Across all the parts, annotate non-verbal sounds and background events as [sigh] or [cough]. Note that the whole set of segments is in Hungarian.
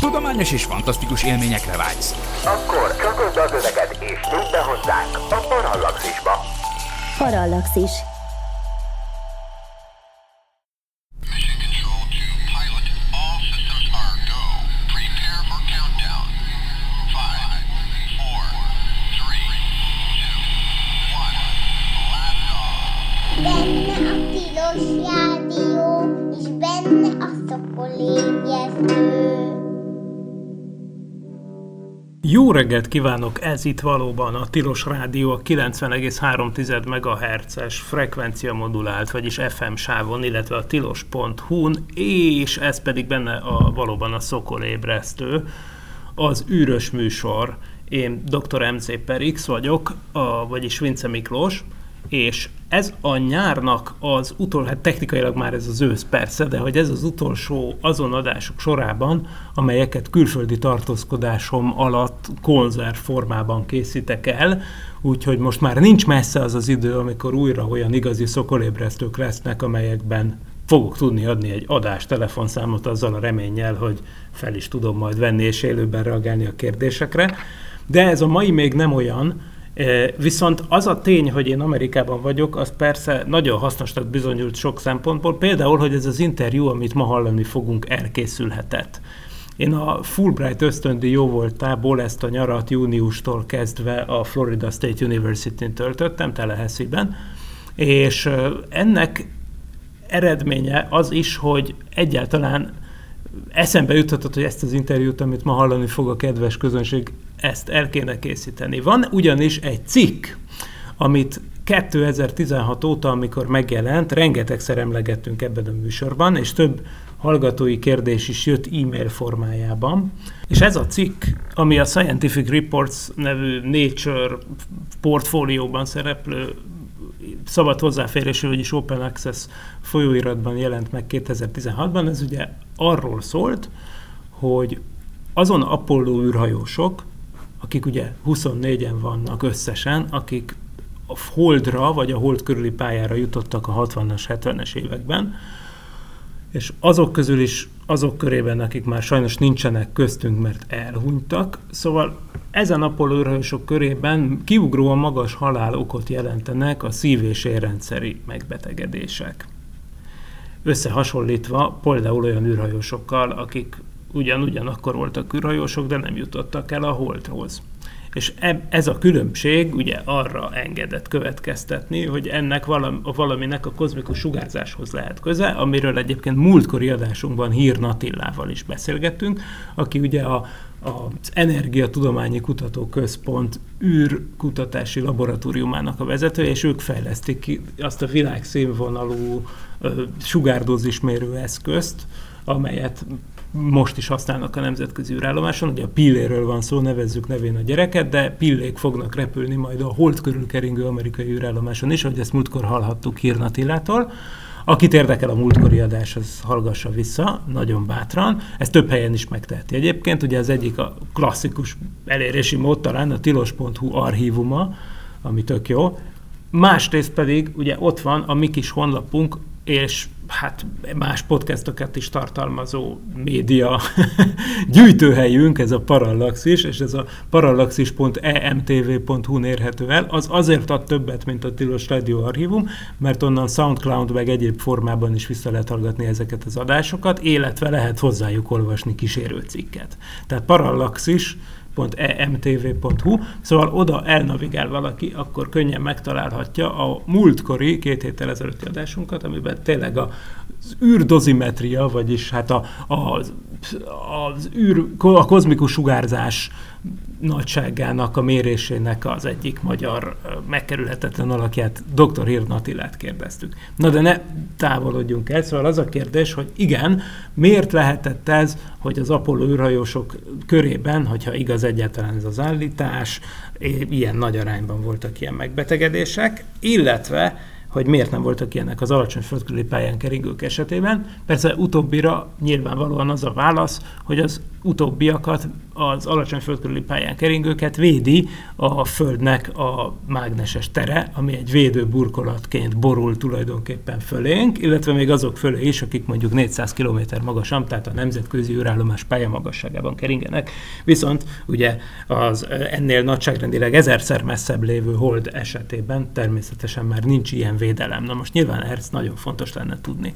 Tudományos és fantasztikus élményekre vágysz. Akkor csatold az öveket és lépj be hozzánk a Parallaxisba. Parallaxis. Reggelt kívánok! Ez itt valóban a Tilos Rádió a 90,3 MHz-es frekvencia modulált, vagyis FM sávon, illetve a tilos.hu-n, és ez pedig benne a, valóban a szokolébresztő, az űrös műsor. Én dr. MC per X vagyok, a, vagyis Vince Miklós, és ez a nyárnak az utolsó, hát technikailag már ez az ősz persze, de hogy ez az utolsó azon adások sorában, amelyeket külföldi tartózkodásom alatt konzerv formában készítek el, úgyhogy most már nincs messze az az idő, amikor újra olyan igazi szokolébresztők lesznek, amelyekben fogok tudni adni egy adás telefonszámot azzal a reménnyel, hogy fel is tudom majd venni és élőben reagálni a kérdésekre. De ez a mai még nem olyan, Viszont az a tény, hogy én Amerikában vagyok, az persze nagyon hasznosnak bizonyult sok szempontból, például, hogy ez az interjú, amit ma hallani fogunk, elkészülhetett. Én a Fulbright ösztöndi jó voltából ezt a nyarat júniustól kezdve a Florida State University-n töltöttem, Tallahassee-ben, és ennek eredménye az is, hogy egyáltalán eszembe juthatott, hogy ezt az interjút, amit ma hallani fog a kedves közönség, ezt el kéne készíteni. Van ugyanis egy cikk, amit 2016 óta, amikor megjelent, rengetegszer emlegettünk ebben a műsorban, és több hallgatói kérdés is jött e-mail formájában. És ez a cikk, ami a Scientific Reports nevű Nature portfólióban szereplő szabad hozzáférésű, vagyis Open Access folyóiratban jelent meg 2016-ban, ez ugye arról szólt, hogy azon Apollo űrhajósok, akik ugye 24-en vannak összesen, akik a Holdra vagy a Hold körüli pályára jutottak a 60-as, 70-es években, és azok közül is, azok körében, akik már sajnos nincsenek köztünk, mert elhunytak. Szóval ezen Apollo űrhajósok körében kiugróan magas halálokot jelentenek a szív- és érrendszeri megbetegedések. Összehasonlítva például olyan űrhajósokkal, akik ugyan ugyanakkor voltak űrhajósok, de nem jutottak el a Holdhoz. És ez a különbség ugye arra engedett következtetni, hogy ennek valaminek a kozmikus sugárzáshoz lehet köze, amiről egyébként múltkori adásunkban Hír Natillával is beszélgettünk, aki ugye a, az Energiatudományi Kutatóközpont űrkutatási laboratóriumának a vezetője, és ők fejlesztik ki azt a világszínvonalú sugárdózismérő eszközt, amelyet most is használnak a nemzetközi űrállomáson, ugye a pilléről van szó, nevezzük nevén a gyereket, de pillék fognak repülni majd a hold körül keringő amerikai űrállomáson is, ahogy ezt múltkor hallhattuk Hírnatilától. Akit érdekel a múltkori adás, az hallgassa vissza, nagyon bátran. Ez több helyen is megteheti egyébként. Ugye az egyik a klasszikus elérési mód talán a tilos.hu archívuma, ami tök jó. Másrészt pedig ugye ott van a mi kis honlapunk, és hát más podcastokat is tartalmazó média [laughs] gyűjtőhelyünk, ez a Parallaxis, és ez a parallaxis.emtv.hu érhető el, az azért ad többet, mint a Tilos Radio Archívum, mert onnan Soundcloud meg egyéb formában is vissza lehet hallgatni ezeket az adásokat, illetve lehet hozzájuk olvasni kísérőcikket. Tehát Parallaxis emtv.hu, szóval oda elnavigál valaki, akkor könnyen megtalálhatja a múltkori, két héttel ezelőtti adásunkat, amiben tényleg a, az űrdozimetria, vagyis hát a, a, az űr, a kozmikus sugárzás nagyságának a mérésének az egyik magyar megkerülhetetlen alakját, dr. Hirn kérdeztük. Na de ne távolodjunk el, szóval az a kérdés, hogy igen, miért lehetett ez, hogy az Apollo űrhajósok körében, hogyha igaz egyáltalán ez az állítás, ilyen nagy arányban voltak ilyen megbetegedések, illetve hogy miért nem voltak ilyenek az alacsony földkörüli pályán keringők esetében. Persze utóbbira nyilvánvalóan az a válasz, hogy az utóbbiakat az alacsony föld körüli pályán keringőket védi a Földnek a mágneses tere, ami egy védő burkolatként borul tulajdonképpen fölénk, illetve még azok fölé is, akik mondjuk 400 km magasan, tehát a nemzetközi űrállomás pálya magasságában keringenek. Viszont ugye az ennél nagyságrendileg ezerszer messzebb lévő hold esetében természetesen már nincs ilyen védelem. Na most nyilván ezt nagyon fontos lenne tudni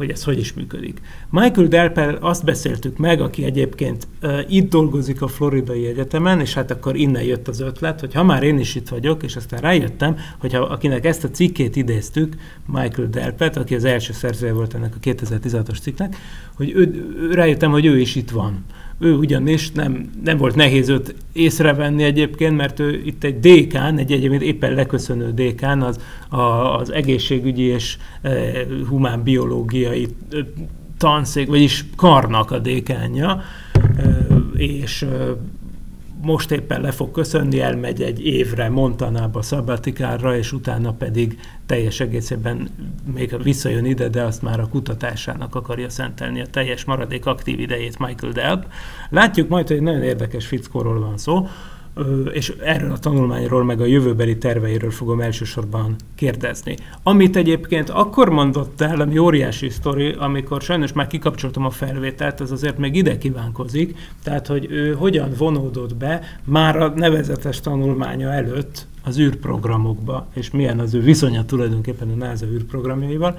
hogy ez hogy is működik. Michael Delpel azt beszéltük meg, aki egyébként uh, itt dolgozik a Floridai Egyetemen, és hát akkor innen jött az ötlet, hogy ha már én is itt vagyok, és aztán rájöttem, hogy ha akinek ezt a cikkét idéztük, Michael Delpet, aki az első szerzője volt ennek a 2016-os cikknek, hogy ő, rájöttem, hogy ő is itt van. Ő ugyanis nem, nem volt nehéz őt észrevenni egyébként, mert ő itt egy dékán, egy egyébként éppen leköszönő dékán, az, a, az egészségügyi és e, humán biológiai e, tanszék, vagyis karnak a dékánja, e, és e, most éppen le fog köszönni, elmegy egy évre Montanába szabatikára, és utána pedig teljes egészében még visszajön ide, de azt már a kutatásának akarja szentelni a teljes maradék aktív idejét Michael Delp. Látjuk majd, hogy nagyon érdekes fickóról van szó, és erről a tanulmányról, meg a jövőbeli terveiről fogom elsősorban kérdezni. Amit egyébként akkor mondott el, ami óriási sztori, amikor sajnos már kikapcsoltam a felvételt, az azért még ide kívánkozik, tehát hogy ő hogyan vonódott be már a nevezetes tanulmánya előtt az űrprogramokba, és milyen az ő viszonya tulajdonképpen a NASA űrprogramjaival,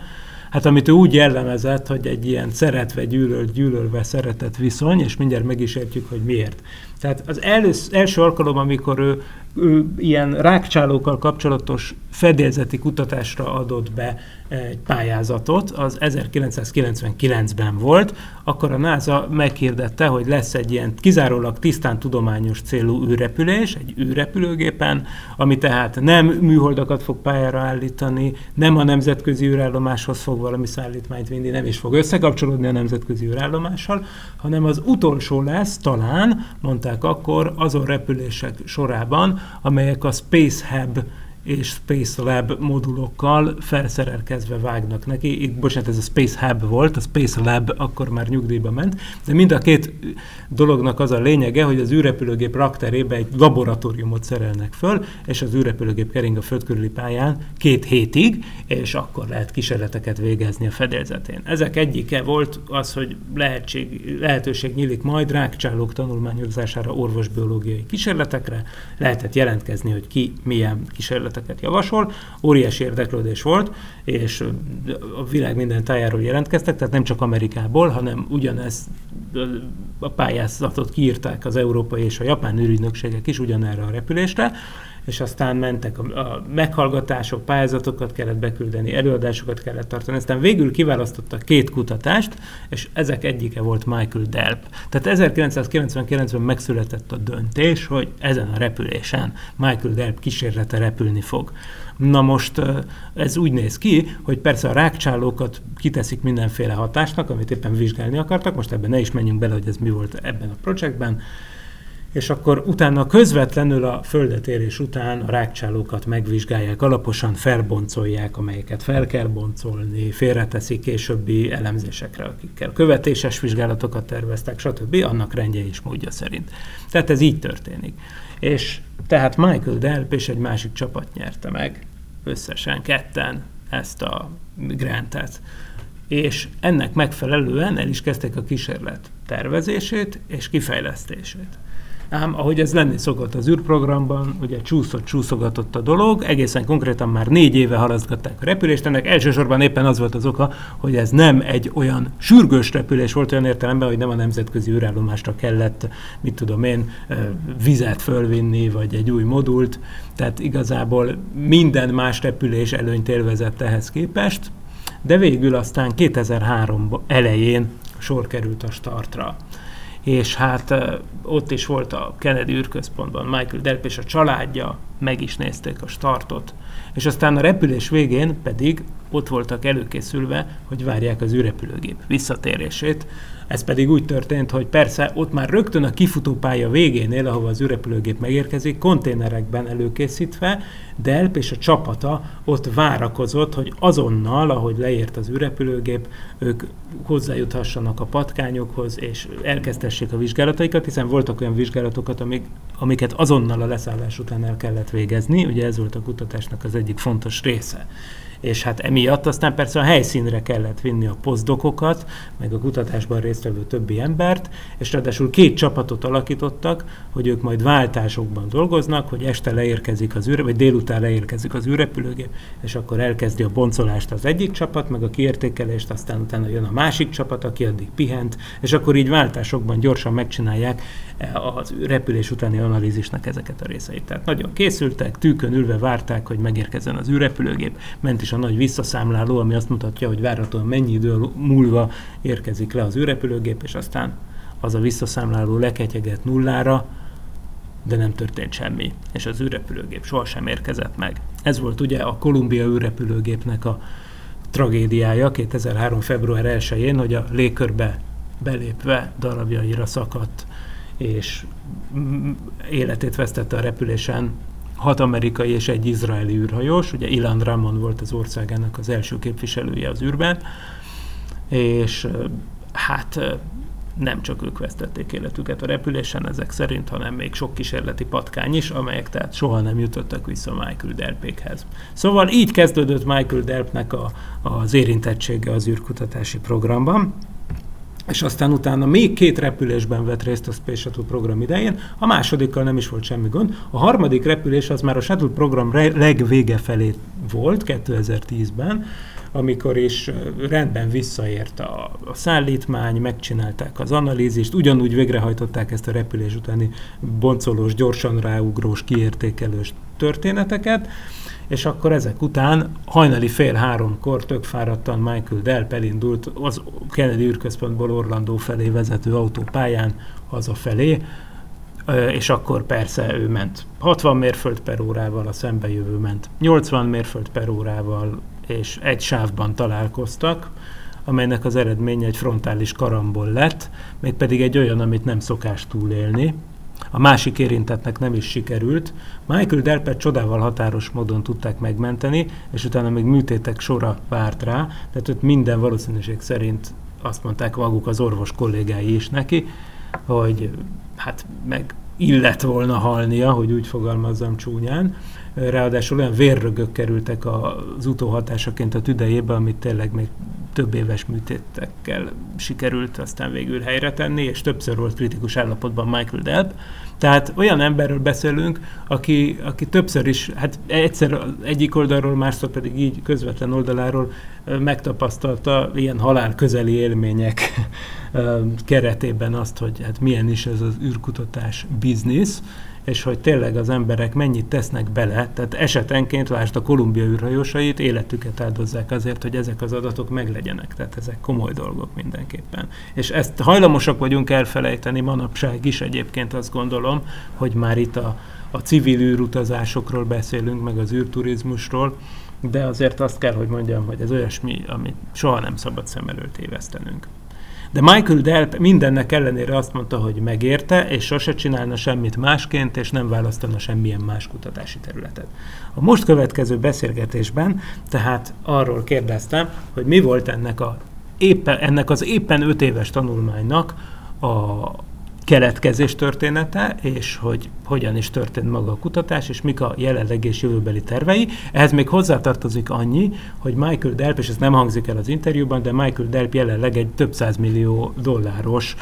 hát amit ő úgy jellemezett, hogy egy ilyen szeretve, gyűlölt, gyűlölve szeretett viszony, és mindjárt meg is értjük, hogy miért. Tehát az elősz, első alkalom, amikor ő, ő ilyen rákcsálókkal kapcsolatos fedélzeti kutatásra adott be egy pályázatot, az 1999-ben volt, akkor a NASA meghirdette, hogy lesz egy ilyen kizárólag tisztán tudományos célú űrrepülés, egy űrrepülőgépen, ami tehát nem műholdakat fog pályára állítani, nem a nemzetközi űrállomáshoz fog valami szállítmányt vinni, nem is fog összekapcsolódni a nemzetközi űrállomással, hanem az utolsó lesz talán, mondták akkor, azon repülések sorában, amelyek a Space Hub és Space Lab modulokkal felszerelkezve vágnak neki. Itt, bocsánat, ez a Space Hub volt, a Space Lab akkor már nyugdíjba ment, de mind a két dolognak az a lényege, hogy az űrrepülőgép rakterébe egy laboratóriumot szerelnek föl, és az űrrepülőgép kering a föld körüli pályán két hétig, és akkor lehet kísérleteket végezni a fedélzetén. Ezek egyike volt az, hogy lehetség, lehetőség nyílik majd rákcsálók tanulmányozására orvosbiológiai kísérletekre, lehetett jelentkezni, hogy ki milyen kísérlet ötleteket javasol. Óriási érdeklődés volt, és a világ minden tájáról jelentkeztek, tehát nem csak Amerikából, hanem ugyanez a pályázatot kiírták az európai és a japán űrügynökségek is ugyanerre a repülésre, és aztán mentek a, a meghallgatások, pályázatokat kellett beküldeni, előadásokat kellett tartani, aztán végül kiválasztottak két kutatást, és ezek egyike volt Michael Delp. Tehát 1999-ben megszületett a döntés, hogy ezen a repülésen Michael Delp kísérlete repülni fog. Na most ez úgy néz ki, hogy persze a rákcsálókat kiteszik mindenféle hatásnak, amit éppen vizsgálni akartak, most ebben ne is menjünk bele, hogy ez mi volt ebben a projektben, és akkor utána közvetlenül a földet érés után a rákcsálókat megvizsgálják, alaposan felboncolják, amelyeket fel kell boncolni, félreteszik későbbi elemzésekre, akikkel követéses vizsgálatokat terveztek, stb. annak rendje és módja szerint. Tehát ez így történik. És tehát Michael Delp és egy másik csapat nyerte meg, összesen ketten ezt a grantet. És ennek megfelelően el is kezdték a kísérlet tervezését és kifejlesztését. Ám ahogy ez lenni szokott az űrprogramban, ugye csúszott, csúszogatott a dolog, egészen konkrétan már négy éve halasztgatták a repülést, ennek elsősorban éppen az volt az oka, hogy ez nem egy olyan sürgős repülés volt olyan értelemben, hogy nem a nemzetközi űrállomásra kellett, mit tudom én, vizet fölvinni, vagy egy új modult, tehát igazából minden más repülés előnyt élvezett ehhez képest, de végül aztán 2003 elején sor került a startra és hát ott is volt a Kennedy űrközpontban Michael Delp és a családja, meg is nézték a startot, És aztán a repülés végén pedig ott voltak előkészülve, hogy várják az űrrepülőgép visszatérését. Ez pedig úgy történt, hogy persze ott már rögtön a kifutópálya végénél, ahova az űrrepülőgép megérkezik, konténerekben előkészítve, Delp és a csapata ott várakozott, hogy azonnal, ahogy leért az űrrepülőgép, ők hozzájuthassanak a patkányokhoz, és elkezdhessék a vizsgálataikat, hiszen voltak olyan vizsgálatokat, amik, amiket azonnal a leszállás után el kellett végezni, ugye ez volt a kutatásnak az egyik fontos része. És hát emiatt aztán persze a helyszínre kellett vinni a poszdokokat, meg a kutatásban résztvevő többi embert, és ráadásul két csapatot alakítottak, hogy ők majd váltásokban dolgoznak, hogy este leérkezik az űr, vagy délután leérkezik az űrrepülőgép, és akkor elkezdi a boncolást az egyik csapat, meg a kiértékelést, aztán utána jön a másik csapat, aki addig pihent, és akkor így váltásokban gyorsan megcsinálják az repülés utáni analízisnek ezeket a részeit. Tehát nagyon készültek, tűkön ülve várták, hogy megérkezzen az űrrepülőgép, ment is a nagy visszaszámláló, ami azt mutatja, hogy várhatóan mennyi idő múlva érkezik le az űrrepülőgép, és aztán az a visszaszámláló leketyeget nullára, de nem történt semmi, és az űrrepülőgép sohasem érkezett meg. Ez volt ugye a Kolumbia űrrepülőgépnek a tragédiája 2003. február 1-én, hogy a légkörbe belépve darabjaira szakadt és életét vesztette a repülésen hat amerikai és egy izraeli űrhajós, ugye Ilan Ramon volt az országának az első képviselője az űrben, és hát nem csak ők vesztették életüket a repülésen ezek szerint, hanem még sok kísérleti patkány is, amelyek tehát soha nem jutottak vissza Michael Delpékhez. Szóval így kezdődött Michael Delpnek a, az érintettsége az űrkutatási programban és aztán utána még két repülésben vett részt a Space Shuttle program idején, a másodikkal nem is volt semmi gond. A harmadik repülés az már a Shuttle program legvége felé volt, 2010-ben, amikor is rendben visszaért a, a szállítmány, megcsinálták az analízist, ugyanúgy végrehajtották ezt a repülés utáni boncolós, gyorsan ráugrós, kiértékelős történeteket, és akkor ezek után hajnali fél háromkor tök fáradtan Michael Delp elindult az Kennedy űrközpontból Orlandó felé vezető autópályán hazafelé, és akkor persze ő ment 60 mérföld per órával, a szembejövő ment 80 mérföld per órával, és egy sávban találkoztak, amelynek az eredménye egy frontális karambol lett, mégpedig egy olyan, amit nem szokás túlélni, a másik érintetnek nem is sikerült. Michael Delpet csodával határos módon tudták megmenteni, és utána még műtétek sora várt rá, tehát ott minden valószínűség szerint azt mondták maguk az orvos kollégái is neki, hogy hát meg illet volna halnia, hogy úgy fogalmazzam csúnyán. Ráadásul olyan vérrögök kerültek az utóhatásaként a tüdejébe, amit tényleg még több éves műtétekkel sikerült aztán végül helyre tenni, és többször volt kritikus állapotban Michael Delp. Tehát olyan emberről beszélünk, aki, aki többször is, hát egyszer egyik oldalról, másszor pedig így közvetlen oldaláról megtapasztalta ilyen halál közeli élmények keretében azt, hogy hát milyen is ez az űrkutatás biznisz, és hogy tényleg az emberek mennyit tesznek bele, tehát esetenként, lásd a Kolumbia űrhajósait, életüket áldozzák azért, hogy ezek az adatok meglegyenek, tehát ezek komoly dolgok mindenképpen. És ezt hajlamosak vagyunk elfelejteni manapság is egyébként azt gondolom, hogy már itt a, a civil űrutazásokról beszélünk, meg az űrturizmusról, de azért azt kell, hogy mondjam, hogy ez olyasmi, amit soha nem szabad szem előtt évesztenünk. De Michael Delp mindennek ellenére azt mondta, hogy megérte, és sose csinálna semmit másként, és nem választana semmilyen más kutatási területet. A most következő beszélgetésben tehát arról kérdeztem, hogy mi volt ennek, a, éppen, ennek az éppen öt éves tanulmánynak a, keletkezés története, és hogy hogyan is történt maga a kutatás, és mik a jelenleg és jövőbeli tervei. Ehhez még hozzátartozik annyi, hogy Michael Delp, és ez nem hangzik el az interjúban, de Michael Delp jelenleg egy több millió dolláros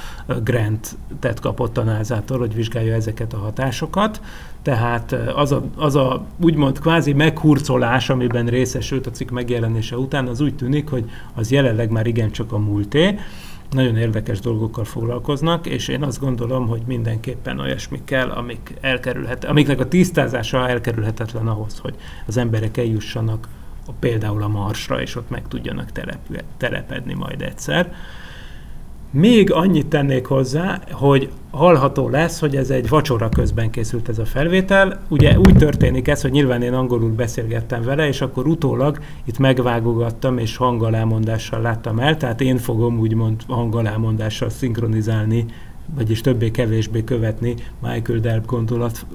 grantet kapott a nasa hogy vizsgálja ezeket a hatásokat. Tehát az a, az a úgymond kvázi meghurcolás, amiben részesült a cikk megjelenése után, az úgy tűnik, hogy az jelenleg már igencsak a múlté nagyon érdekes dolgokkal foglalkoznak, és én azt gondolom, hogy mindenképpen olyasmi kell, amik elkerülhet, amiknek a tisztázása elkerülhetetlen ahhoz, hogy az emberek eljussanak például a Marsra, és ott meg tudjanak telepedni majd egyszer. Még annyit tennék hozzá, hogy hallható lesz, hogy ez egy vacsora közben készült ez a felvétel. Ugye úgy történik ez, hogy nyilván én angolul beszélgettem vele, és akkor utólag itt megvágogattam, és hangalámondással láttam el, tehát én fogom úgymond hangalámondással szinkronizálni vagyis többé-kevésbé követni Michael Delp gondolat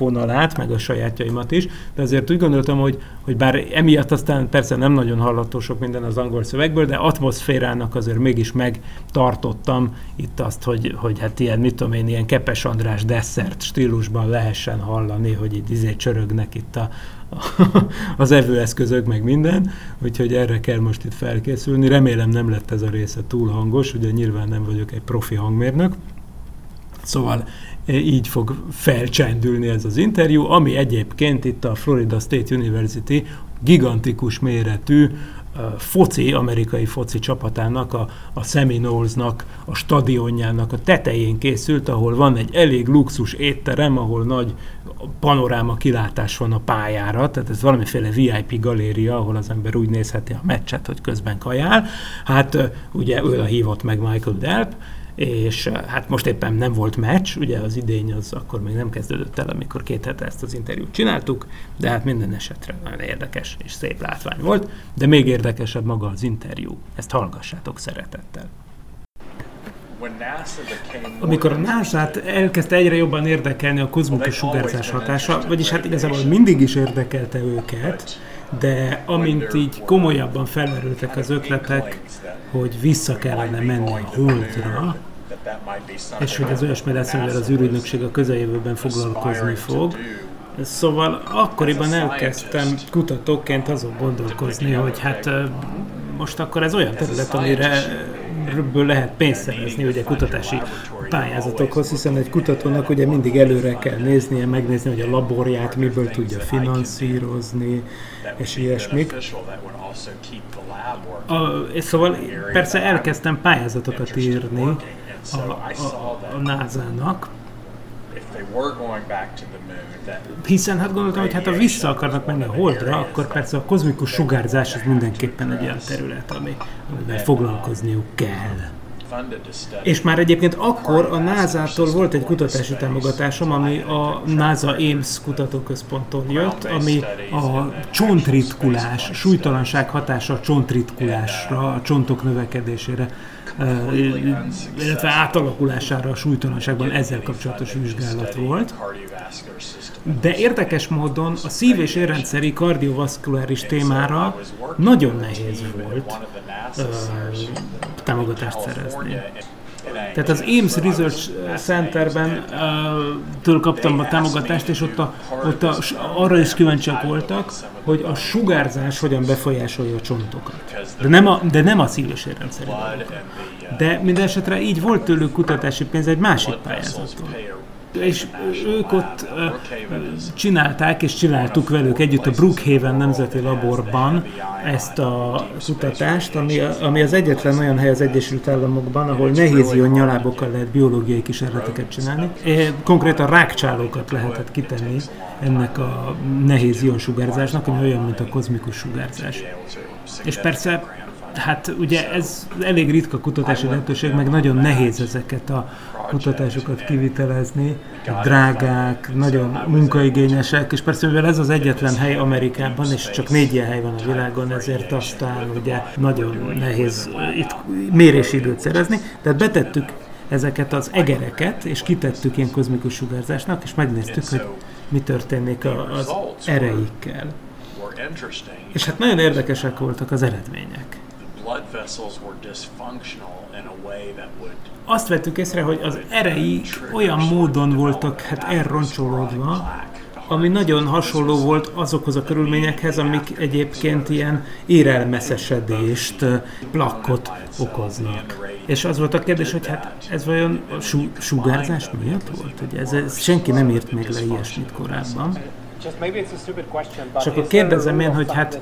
fonalát, meg a sajátjaimat is, de azért úgy gondoltam, hogy, hogy bár emiatt aztán persze nem nagyon hallható sok minden az angol szövegből, de atmoszférának azért mégis megtartottam itt azt, hogy, hogy hát ilyen, mit tudom én, ilyen Kepes András desszert stílusban lehessen hallani, hogy itt izé csörögnek itt a, [laughs] az evőeszközök, meg minden, úgyhogy erre kell most itt felkészülni. Remélem nem lett ez a része túl hangos, ugye nyilván nem vagyok egy profi hangmérnök, Szóval e, így fog felcsendülni ez az interjú, ami egyébként itt a Florida State University gigantikus méretű foci, amerikai foci csapatának, a, a Seminolesnak, a stadionjának a tetején készült, ahol van egy elég luxus étterem, ahol nagy panoráma kilátás van a pályára, tehát ez valamiféle VIP galéria, ahol az ember úgy nézheti a meccset, hogy közben kajál. Hát ugye ő a hívott meg Michael Delp, és hát most éppen nem volt meccs, ugye az idény az akkor még nem kezdődött el, amikor két hete ezt az interjút csináltuk, de hát minden esetre nagyon érdekes és szép látvány volt, de még érdekesebb maga az interjú. Ezt hallgassátok szeretettel. Amikor a NASA-t elkezdte egyre jobban érdekelni a kozmikus sugárzás hatása, vagyis hát igazából mindig is érdekelte őket, de amint így komolyabban felmerültek az ötletek, hogy vissza kellene menni a Holdra, és hogy ez olyasmi az űrügynökség a közeljövőben foglalkozni fog. Szóval akkoriban elkezdtem kutatóként azon gondolkozni, hogy hát most akkor ez olyan terület, amire ebből lehet pénzt szerezni ugye kutatási pályázatokhoz, hiszen egy kutatónak ugye mindig előre kell néznie, megnézni, hogy a laborját miből tudja finanszírozni, és ilyesmik. A, és szóval persze elkezdtem pályázatokat írni a, a, a NASA-nak, hiszen hát gondoltam, hogy hát ha vissza akarnak menni a Holdra, akkor persze a kozmikus sugárzás az mindenképpen egy olyan terület, ami, amivel foglalkozniuk kell. És már egyébként akkor a NASA-tól volt egy kutatási támogatásom, ami a NASA Ames kutatóközponttól jött, ami a csontritkulás, súlytalanság hatása a csontritkulásra, a csontok növekedésére illetve átalakulására a súlytalanságban ezzel kapcsolatos vizsgálat volt. De érdekes módon a szív- és érrendszeri kardiovaszkuláris témára nagyon nehéz volt uh, támogatást szerezni. Tehát az Ames Research Centerben től kaptam a támogatást, és ott, a, ott a, arra is kíváncsiak voltak, hogy a sugárzás hogyan befolyásolja a csontokat. De nem a, de nem a szív- és érrendszeri De minden esetre így volt tőlük kutatási pénz egy másik pályázaton és ők ott csinálták, és csináltuk velük együtt a Brookhaven Nemzeti Laborban ezt a kutatást, ami, ami az egyetlen olyan hely az Egyesült Államokban, ahol nehézion nyalábokkal lehet biológiai kísérleteket csinálni. Konkrétan rákcsálókat lehetett kitenni ennek a nehéz sugárzásnak, ami olyan, mint a kozmikus sugárzás. És persze hát ugye ez elég ritka kutatási lehetőség, meg nagyon nehéz ezeket a kutatásokat kivitelezni, drágák, nagyon munkaigényesek, és persze mivel ez az egyetlen hely Amerikában, és csak négy ilyen hely van a világon, ezért aztán ugye nagyon nehéz itt mérési időt szerezni, tehát betettük ezeket az egereket, és kitettük ilyen kozmikus sugárzásnak, és megnéztük, hogy mi történik az ereikkel. És hát nagyon érdekesek voltak az eredmények azt vettük észre, hogy az erei olyan módon voltak hát elroncsolódva, ami nagyon hasonló volt azokhoz a körülményekhez, amik egyébként ilyen érelmeszesedést, plakkot okoznak. És az volt a kérdés, hogy hát ez vajon a su- sugárzás miatt volt? Hogy ez, ez senki nem írt még le ilyesmit korábban. És akkor kérdezem én, hogy hát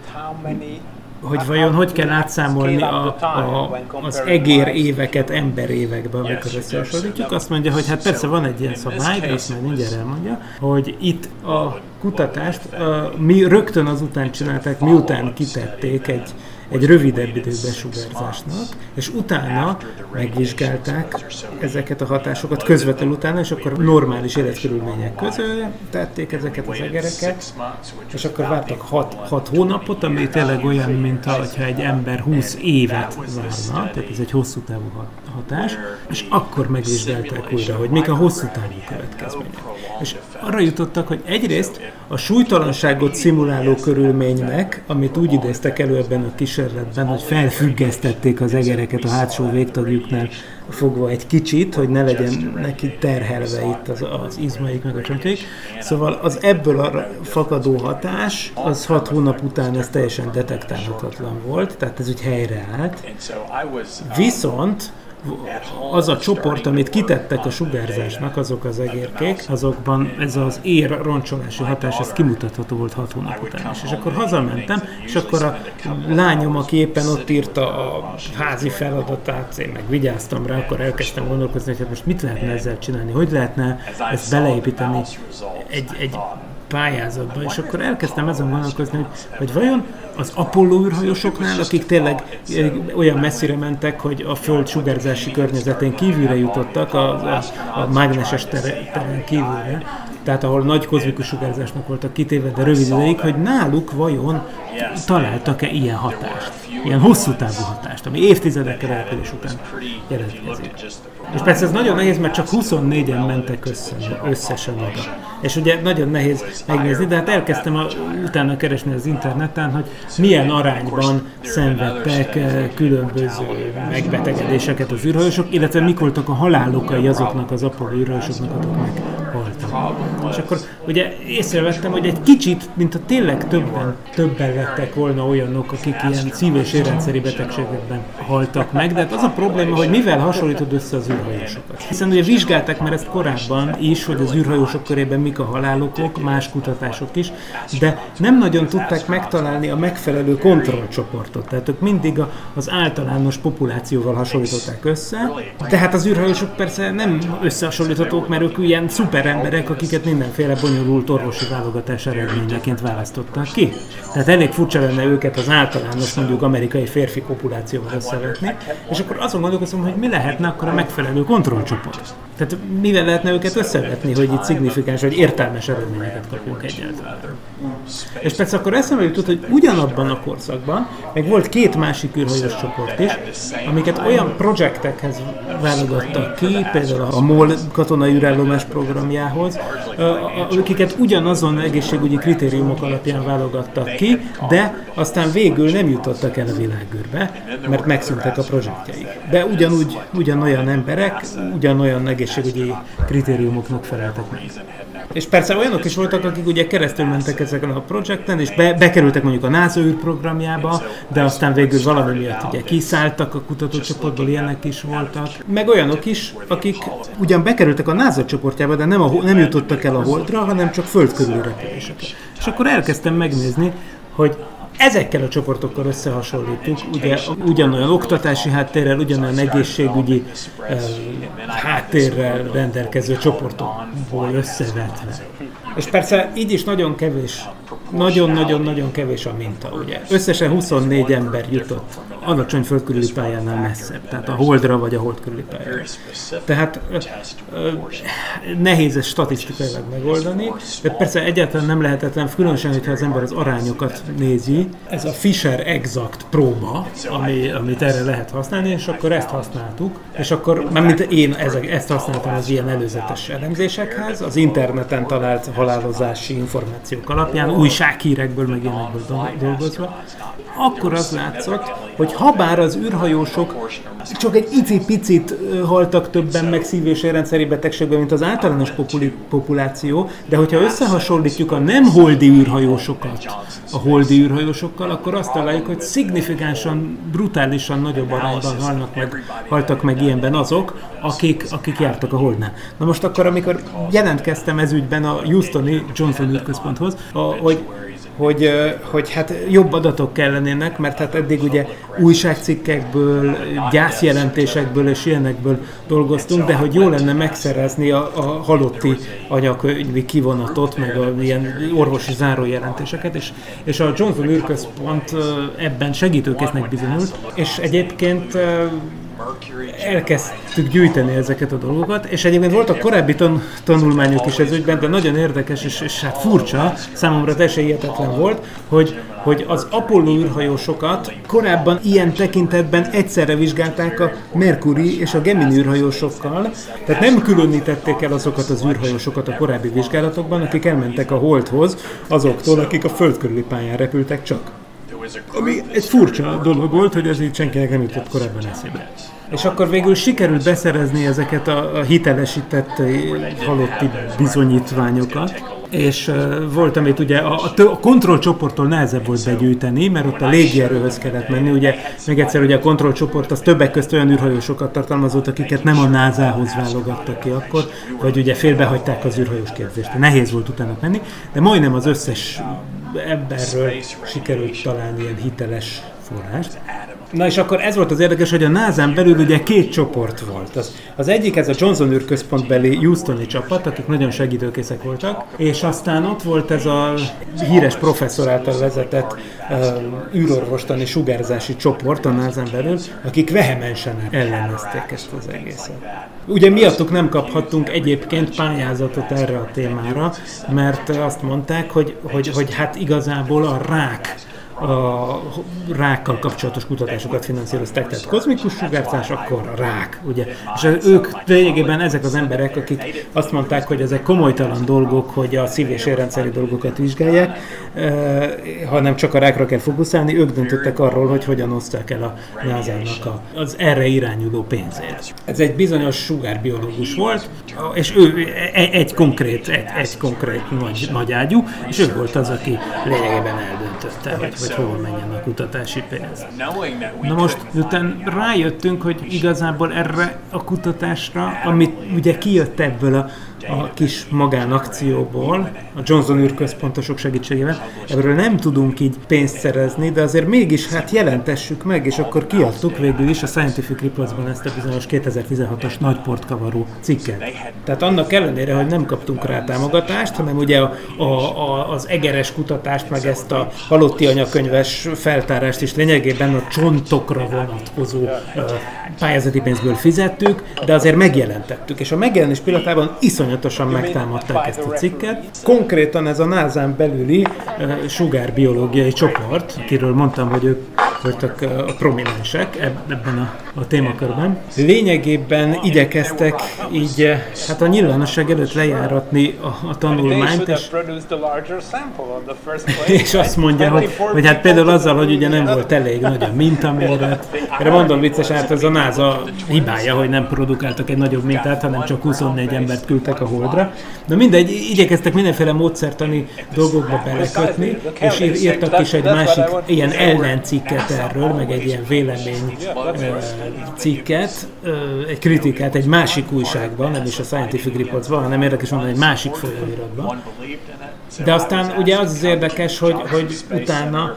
hogy vajon hogy kell átszámolni a, a, az egér éveket ember évekbe, amikor összehasonlítjuk. Azt mondja, hogy hát persze van egy ilyen szabály, de azt majd mindjárt elmondja, hogy itt a kutatást a, mi rögtön azután csinálták, miután kitették egy, egy rövidebb idős besugárzásnak, és utána megvizsgálták ezeket a hatásokat közvetlenül utána, és akkor normális életkörülmények között tették ezeket az egereket, és akkor vártak 6 hónapot, ami tényleg olyan, mint ha egy ember 20 évet várna, tehát ez egy hosszú távú hatás, és akkor megvizsgálták újra, hogy mik a hosszú távú következmények. És arra jutottak, hogy egyrészt a súlytalanságot szimuláló körülménynek, amit úgy idéztek elő ebben a kísérletben, hogy felfüggesztették az egereket a hátsó végtagjuknál fogva egy kicsit, hogy ne legyen neki terhelve itt az, az izmaik meg a csontjaik. Szóval az ebből a fakadó hatás, az hat hónap után ez teljesen detektálhatatlan volt, tehát ez úgy helyreállt. Viszont az a csoport, amit kitettek a sugárzásnak, azok az egérkék, azokban ez az ér roncsolási hatás, ez kimutatható volt hat hónap után is. És akkor hazamentem, és akkor a lányom, aki éppen ott írta a házi feladatát, én meg vigyáztam rá, akkor elkezdtem gondolkozni, hogy hát most mit lehetne ezzel csinálni, hogy lehetne ezt beleépíteni egy, egy pályázatba, és akkor elkezdtem ezen gondolkozni, hogy, hogy vajon az Apollo űrhajósoknál, akik tényleg eh, olyan messzire mentek, hogy a Föld sugárzási környezetén kívülre jutottak, a, a, a mágneses teren kívülre, tehát ahol nagy kozmikus sugárzásnak voltak kitéve, de rövid ideig, hogy náluk vajon találtak-e ilyen hatást, ilyen hosszú távú hatást, ami évtizedekkel eltérés után jelentkezik. És persze ez nagyon nehéz, mert csak 24-en mentek össze, összesen oda. És ugye nagyon nehéz megnézni, de hát elkezdtem a, utána keresni az interneten, hogy milyen arányban szenvedtek eh, különböző megbetegedéseket az űrhajósok, illetve mik voltak a halálokai azoknak az Apollo űrhajósoknak, akik meghaltak. És akkor ugye észrevettem, hogy egy kicsit, mint a tényleg többen, többen lettek volna olyanok, akik ilyen szív- és érrendszeri betegségekben haltak meg, de hát az a probléma, hogy mivel hasonlítod össze az űrhajósokat. Hiszen ugye vizsgálták már ezt korábban is, hogy az űrhajósok körében mik a halálokok, más kutatások is, de nem nagyon tudták megtalálni a megfelelő kontrollcsoportot. Tehát ők mindig a, az általános populációval hasonlították össze, tehát az űrhajósok persze nem összehasonlíthatók, mert ők ilyen szuperemberek, akiket mindenféle bonyolult orvosi válogatás eredményeként választottak ki. Tehát elég furcsa lenne őket az általános, mondjuk amerikai férfi populációval összevetni, és akkor azon gondolkozom, hogy mi lehetne akkor a megfelelő kontrollcsoport. Tehát mivel lehetne őket összevetni, hogy itt szignifikáns vagy értelmes eredményeket kapjunk egyáltalán. És persze akkor eszembe jutott, hogy ugyanabban a korszakban meg volt két másik űrhajós csoport is, amiket olyan projektekhez válogattak ki, például a MOL katonai űrállomás programjához, akiket ugyanazon egészségügyi kritériumok alapján válogattak ki, de aztán végül nem jutottak el a világűrbe, mert megszűntek a projektjeik. De ugyanúgy, ugyanolyan emberek, ugyanolyan egészségügyi kritériumoknak feleltek meg. És persze olyanok is voltak, akik ugye keresztül mentek ezeken a projekten, és be, bekerültek mondjuk a NASA űrprogramjába, de aztán végül valami miatt ugye kiszálltak a kutatócsoportból, ilyenek is voltak. Meg olyanok is, akik ugyan bekerültek a NASA csoportjába, de nem, a, nem jutottak el a Holdra, hanem csak föld repüléseket. És akkor elkezdtem megnézni, hogy ezekkel a csoportokkal összehasonlítjuk, ugye ugyanolyan oktatási háttérrel, ugyanolyan egészségügyi eh, háttérrel rendelkező csoportokból összevetve. És persze így is nagyon kevés, nagyon-nagyon-nagyon kevés a minta, ugye. Összesen 24 ember jutott alacsony földkörüli pályánál messzebb, tehát a holdra vagy a hold körüli pályára. Tehát nehéz ezt statisztikailag megoldani, de persze egyáltalán nem lehetetlen, különösen, hogyha az ember az arányokat nézi. Ez a Fisher Exact próba, ami, amit erre lehet használni, és akkor ezt használtuk, és akkor, mint én ezek, ezt használtam az ilyen előzetes elemzésekhez, az interneten talált halálozási információk alapján, újsághírekből, meg ilyenekből dolgozva, akkor az látszott, hogy habár az űrhajósok csak egy icipicit haltak többen meg szív- és érrendszeri betegségben, mint az általános populi- populáció, de hogyha összehasonlítjuk a nem holdi űrhajósokat a holdi űrhajósokkal, akkor azt találjuk, hogy szignifikánsan, brutálisan nagyobb arányban halnak meg, haltak meg ilyenben azok, akik, akik jártak a holdnál. Na most akkor, amikor jelentkeztem ez ügyben a Houstoni Johnson űrközponthoz, hogy hogy, hogy hát jobb adatok kellenének, mert hát eddig ugye újságcikkekből, gyászjelentésekből és ilyenekből dolgoztunk, de hogy jó lenne megszerezni a, a halotti anyakönyvi kivonatot, meg a ilyen orvosi zárójelentéseket, és, és a Johnson űrközpont ebben segítőkésznek bizonyult, és egyébként elkezdtük gyűjteni ezeket a dolgokat, és egyébként voltak korábbi tan- tanulmányok is ez ügyben, de nagyon érdekes, és, és hát furcsa, számomra teljesen hihetetlen volt, hogy, hogy az Apollo űrhajósokat korábban ilyen tekintetben egyszerre vizsgálták a Mercury és a Gemini űrhajósokkal, tehát nem különítették el azokat az űrhajósokat a korábbi vizsgálatokban, akik elmentek a Holdhoz, azoktól, akik a Föld körüli pályán repültek csak. Ami egy furcsa dolog volt, hogy ez így senkinek nem jutott korábban eszébe. És akkor végül sikerült beszerezni ezeket a, a hitelesített eh, halotti bizonyítványokat, és uh, volt, amit ugye a, a, a kontrollcsoporttól nehezebb volt begyűjteni, mert ott a légierőhöz kellett menni. Ugye még egyszer ugye a kontrollcsoport az többek közt olyan űrhajósokat tartalmazott, akiket nem a NASA-hoz válogattak ki akkor, vagy ugye félbehagyták az űrhajós képzést. Nehéz volt utána menni, de majdnem az összes emberről sikerült találni ilyen hiteles forrást. Na és akkor ez volt az érdekes, hogy a NASA-n belül ugye két csoport volt. Az, az egyik ez a Johnson űrközpontbeli Houstoni csapat, akik nagyon segítőkészek voltak, és aztán ott volt ez a híres professzor által vezetett uh, űrorvostani sugárzási csoport a NASA-n belül, akik vehemensen ellenezték ezt az egészet. Ugye miattuk nem kaphattunk egyébként pályázatot erre a témára, mert azt mondták, hogy, hogy, hogy hát igazából a rák a rákkal kapcsolatos kutatásokat finanszírozták, tehát kozmikus sugárzás, akkor a rák, ugye. És ők lényegében ezek az emberek, akik azt mondták, hogy ezek komolytalan dolgok, hogy a szív- és érrendszeri dolgokat vizsgálják, eh, hanem csak a rákra kell fókuszálni, ők döntöttek arról, hogy hogyan osztják el a NASA-nak a, az erre irányuló pénzét. Ez egy bizonyos sugárbiológus volt, és ő egy, egy konkrét, egy, egy konkrét nagy, nagy ágyú, és ő volt az, aki lényegében eldöntötte, hogy, hogy hova menjen a kutatási pénz. Na most, miután rájöttünk, hogy igazából erre a kutatásra, amit ugye kijött ebből a, a kis magánakcióból, a Johnson űrközpontosok segítségével, ebből nem tudunk így pénzt szerezni, de azért mégis hát jelentessük meg, és akkor kiadtuk végül is a Scientific Reports-ban ezt a bizonyos 2016-os nagy portkavaró cikket. Tehát annak ellenére, hogy nem kaptunk rá támogatást, hanem ugye a, a, a, az egeres kutatást, meg ezt a halotti anyakönyves feltárást is lényegében a csontokra vonatkozó pályázati pénzből fizettük, de azért megjelentettük, és a megjelenés pillanatában iszonyatosan megtámadták ezt a cikket. Konkrétan ez a NASA-n belüli ö, sugárbiológiai csoport, akiről mondtam, hogy ők voltak ö, a prominensek eb- ebben a, a témakörben. Lényegében igyekeztek így hát a nyilvánosság előtt lejáratni a, a tanulmányt, és [laughs] és azt mondja, hogy, hogy hát például azzal, hogy ugye nem volt elég nagy a [laughs] mintaméret. Erre mondom vicces, hát ez a NASA hibája, hogy nem produkáltak egy nagyobb mintát, hanem csak 24 embert küldtek a holdra. De mindegy, igyekeztek mindenféle módszertani dolgokba belekötni, és ír, írtak is egy másik ilyen ellencikket erről, meg egy ilyen vélemény cikket, egy kritikát egy másik újságban, nem is a Scientific Reports-ban, hanem érdekes mondani, egy másik folyóiratban. De aztán ugye az az érdekes, hogy, hogy utána,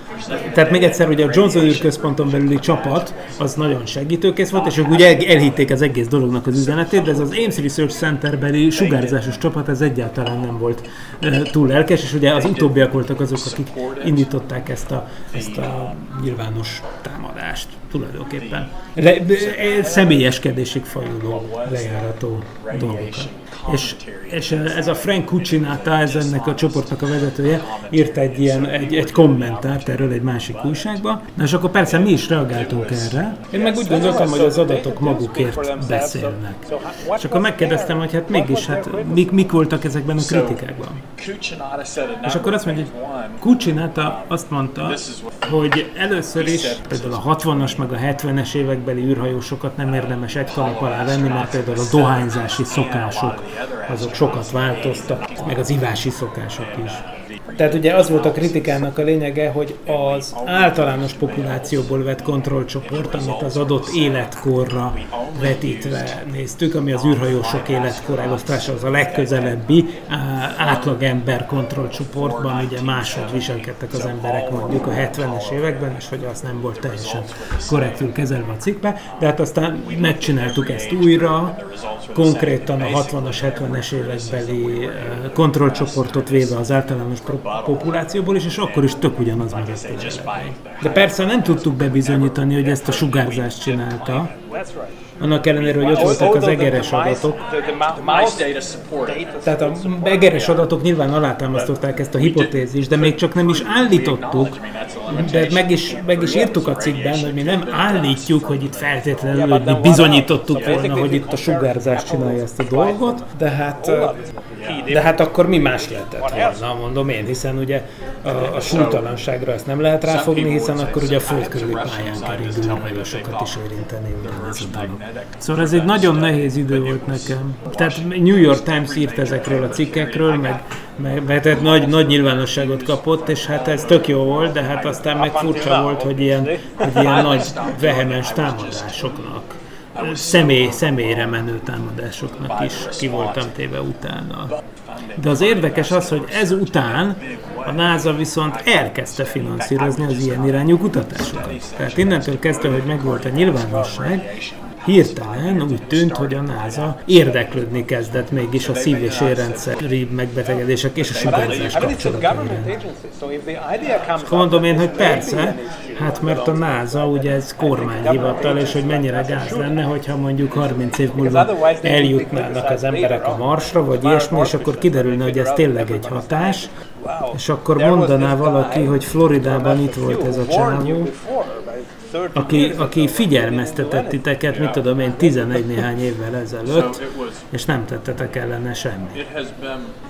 tehát még egyszer ugye a Johnson űrközponton belüli csapat, az nagyon segítőkész volt, és ők ugye el- elhitték az egész dolognak az üzenetét, de ez az Ames Research Center beli sugárzásos csapat, ez egyáltalán nem volt túl lelkes, és ugye az utóbbiak voltak azok, akik indították ezt a, ezt a nyilvános támadást tulajdonképpen. Le, személyeskedésig fajuló lejárató dolgokat. És, és ez a Frank Cucinata, ez ennek a csoportnak a vezetője, írt egy ilyen, egy, egy kommentárt erről egy másik újságba. Na és akkor persze mi is reagáltunk erre. Én meg úgy gondoltam, hogy az adatok magukért beszélnek. És akkor megkérdeztem, hogy hát mégis, hát mik, mik voltak ezekben a kritikákban. És akkor azt mondja, hogy Cucinata azt mondta, hogy először is például a 60-as meg a 70-es évekbeli űrhajósokat nem érdemes egy kalap alá venni, mert például a dohányzási szokások azok sokat változtak, meg az ivási szokások is. Tehát ugye az volt a kritikának a lényege, hogy az általános populációból vett kontrollcsoport, amit az adott életkorra vetítve néztük, ami az űrhajósok életkorelosztása az a legközelebbi átlagember kontrollcsoportban, ugye máshogy viselkedtek az emberek mondjuk a 70-es években, és hogy az nem volt teljesen korrektül kezelve a cikkbe, de hát aztán megcsináltuk ezt újra, konkrétan a 60-as, 70-es évekbeli kontrollcsoportot véve az általános populációból is, és akkor is tök ugyanaz maradt. De persze nem tudtuk bebizonyítani, hogy ezt a sugárzást csinálta, annak ellenére, hogy ott voltak az egeres adatok. Tehát a egeres adatok nyilván alátámasztották ezt a hipotézist, de még csak nem is állítottuk, de meg is, meg is írtuk a cikkben, hogy mi nem állítjuk, hogy itt feltétlenül, hogy mi bizonyítottuk volna, hogy itt a sugárzás csinálja ezt a dolgot, de hát, de hát akkor mi más lehetett volna, mondom én, hiszen ugye a, a súlytalanságra ezt nem lehet ráfogni, hiszen akkor ugye a föld körüli pályán keringő űrhajósokat is érinteni ugyanez a dolog. Szóval ez egy nagyon nehéz idő volt nekem. Tehát New York Times írt ezekről a cikkekről, meg, meg tehát nagy, nagy nyilvánosságot kapott, és hát ez tök jó volt, de hát aztán meg furcsa volt, hogy ilyen, hogy ilyen nagy vehemens támadásoknak, személy, személyre menő támadásoknak is ki voltam téve utána. De az érdekes az, hogy ez után a NASA viszont elkezdte finanszírozni az ilyen irányú kutatásokat. Tehát innentől kezdve, hogy megvolt a nyilvánosság, hirtelen úgy tűnt, hogy a NASA érdeklődni kezdett mégis a szív- és érrendszeri megbetegedések és a sugárzás kapcsolatai iránt. És mondom én, hogy persze, hát mert a NASA ugye ez kormányhivatal, és hogy mennyire gáz lenne, hogyha mondjuk 30 év múlva eljutnának az emberek a Marsra, vagy ilyesmi, és akkor kiderülne, hogy ez tényleg egy hatás, és akkor mondaná valaki, hogy Floridában itt volt ez a csávó, aki, aki figyelmeztetett titeket, mit tudom én, 11 néhány évvel ezelőtt, és nem tettetek ellene semmit.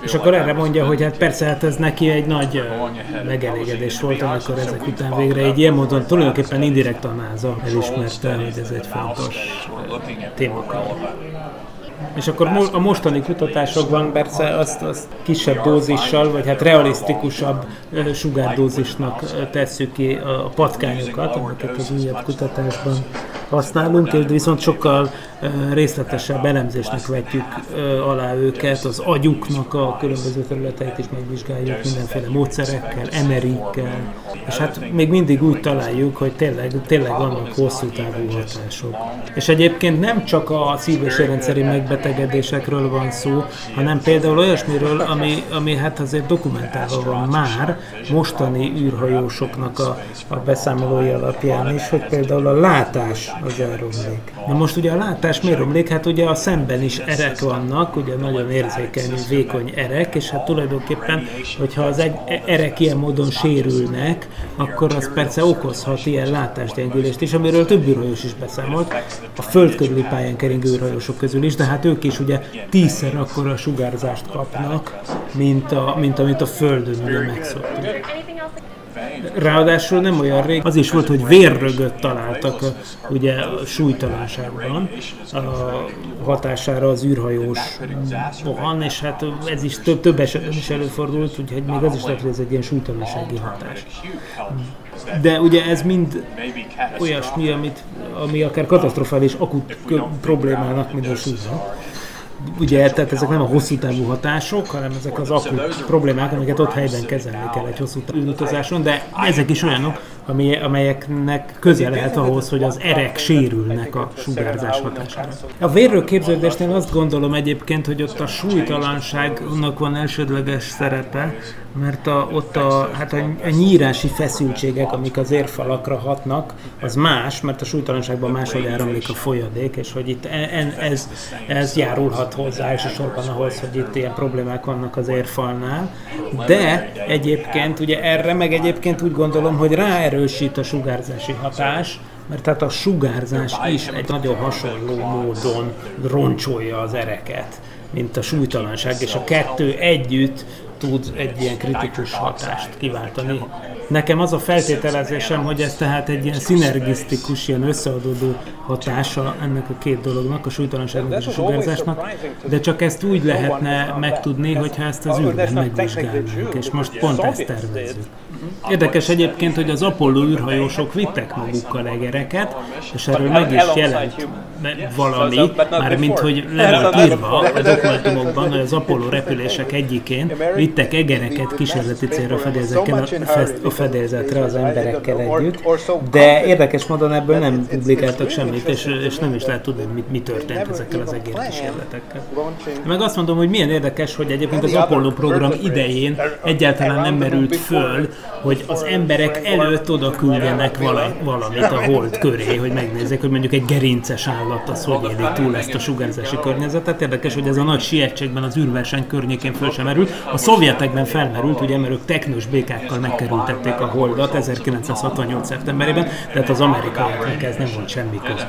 És akkor erre mondja, hogy hát persze, hát ez neki egy nagy megelégedés volt, amikor ezek után végre egy ilyen módon tulajdonképpen indirekt a NASA elismerte, hogy ez egy fontos témakör. És akkor mo- a mostani kutatásokban persze azt, azt kisebb dózissal, vagy hát realisztikusabb sugárdózisnak tesszük ki a patkányokat, amiket az újabb kutatásban használunk, és viszont sokkal részletesebb elemzésnek vetjük alá őket, az agyuknak a különböző területeit is megvizsgáljuk mindenféle módszerekkel, emerikkel, és hát még mindig úgy találjuk, hogy tényleg, tényleg vannak hosszú távú hatások. És egyébként nem csak a szív- és érrendszeri megbetegedésekről van szó, hanem például olyasmiről, ami, ami hát azért dokumentálva van már mostani űrhajósoknak a, a beszámolói alapján is, hogy például a látás az elromlik. Na most ugye a látás miért romlik? Hát ugye a szemben is erek vannak, ugye nagyon érzékeny, vékony erek, és hát tulajdonképpen, hogyha az egy erek ilyen módon sérülnek, akkor az persze okozhat ilyen látásgyengülést is, amiről több űrhajós is beszámolt, a föld körüli pályán keringő űrhajósok közül is, de hát ők is ugye tízszer akkora sugárzást kapnak, mint, a, mint amit a Földön ugye megszoktunk. Ráadásul nem olyan rég, az is volt, hogy vérrögöt találtak a, ugye a súlytalanságban a hatására az űrhajós van, és hát ez is több, több esetben is előfordult, úgyhogy még az is lehet, hogy ez egy ilyen súlytalansági hatás. De ugye ez mind olyasmi, amit, ami akár katasztrofális akut problémának minősülhet. Ugye, tehát ezek nem a hosszú távú hatások, hanem ezek az akut problémák, amiket ott helyben kezelni kell egy hosszú távú utazáson, de ezek is olyanok, ami, amelyeknek köze lehet ahhoz, hogy az erek sérülnek a sugárzás hatására. A vérről képződésnél azt gondolom egyébként, hogy ott a súlytalanságnak van elsődleges szerepe, mert a, ott a, hát a, a nyírási feszültségek, amik az érfalakra hatnak, az más, mert a súlytalanságban máshogy áramlik a folyadék, és hogy itt e- en, ez, ez járulhat hozzá elsősorban ahhoz, hogy itt ilyen problémák vannak az érfalnál, de egyébként ugye erre meg egyébként úgy gondolom, hogy ráerősít a sugárzási hatás, mert tehát a sugárzás is egy nagyon hasonló módon roncsolja az ereket, mint a súlytalanság, és a kettő együtt tud egy ilyen kritikus hatást kiváltani. Nekem az a feltételezésem, hogy ez tehát egy ilyen szinergisztikus, ilyen összeadódó hatása ennek a két dolognak, a súlytalanságnak és a sugárzásnak, de csak ezt úgy lehetne megtudni, hogyha ezt az űrben megvizsgálnánk, és most pont ezt tervezzük. Érdekes egyébként, hogy az Apollo űrhajósok vittek magukkal egereket, és erről meg is jelent valami, már mint hogy le volt írva a dokumentumokban, hogy az Apollo repülések egyikén vittek egereket kísérleti célra a fedélzetre az emberekkel együtt, de érdekes módon ebből nem publikáltak semmit, és, és nem is lehet tudni, mit, mi történt ezekkel az egérkísérletekkel. Meg azt mondom, hogy milyen érdekes, hogy egyébként az Apollo program idején egyáltalán nem merült föl, hogy az emberek előtt oda küldjenek vala, valamit a hold köré, hogy megnézzék, hogy mondjuk egy gerinces állat az hogy éli túl ezt a sugárzási környezetet. Érdekes, hogy ez a nagy sietségben az űrverseny környékén föl sem merült. A szovjetekben felmerült, ugye, mert ők teknős békákkal megkerültették a holdat 1968. szeptemberében, tehát az amerikaiaknak ez nem volt semmi közük.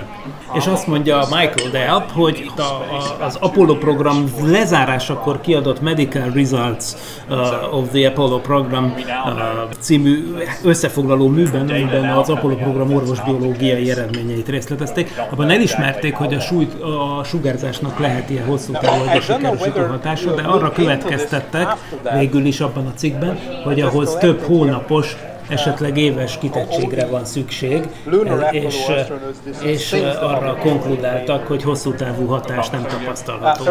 És azt mondja Michael Delp, hogy a, a, az Apollo program lezárásakor kiadott Medical Results uh, of the Apollo Program uh, című összefoglaló műben, amiben az Apollo program orvosbiológiai eredményeit részletezték, abban elismerték, hogy a, súlyt, a sugárzásnak lehet ilyen hosszú távú sikerűsítő hatása, de arra következtettek végül is abban a cikkben, hogy ahhoz több hónapos esetleg éves kitettségre van szükség, és, és arra konkludáltak, hogy hosszú távú hatás nem tapasztalható.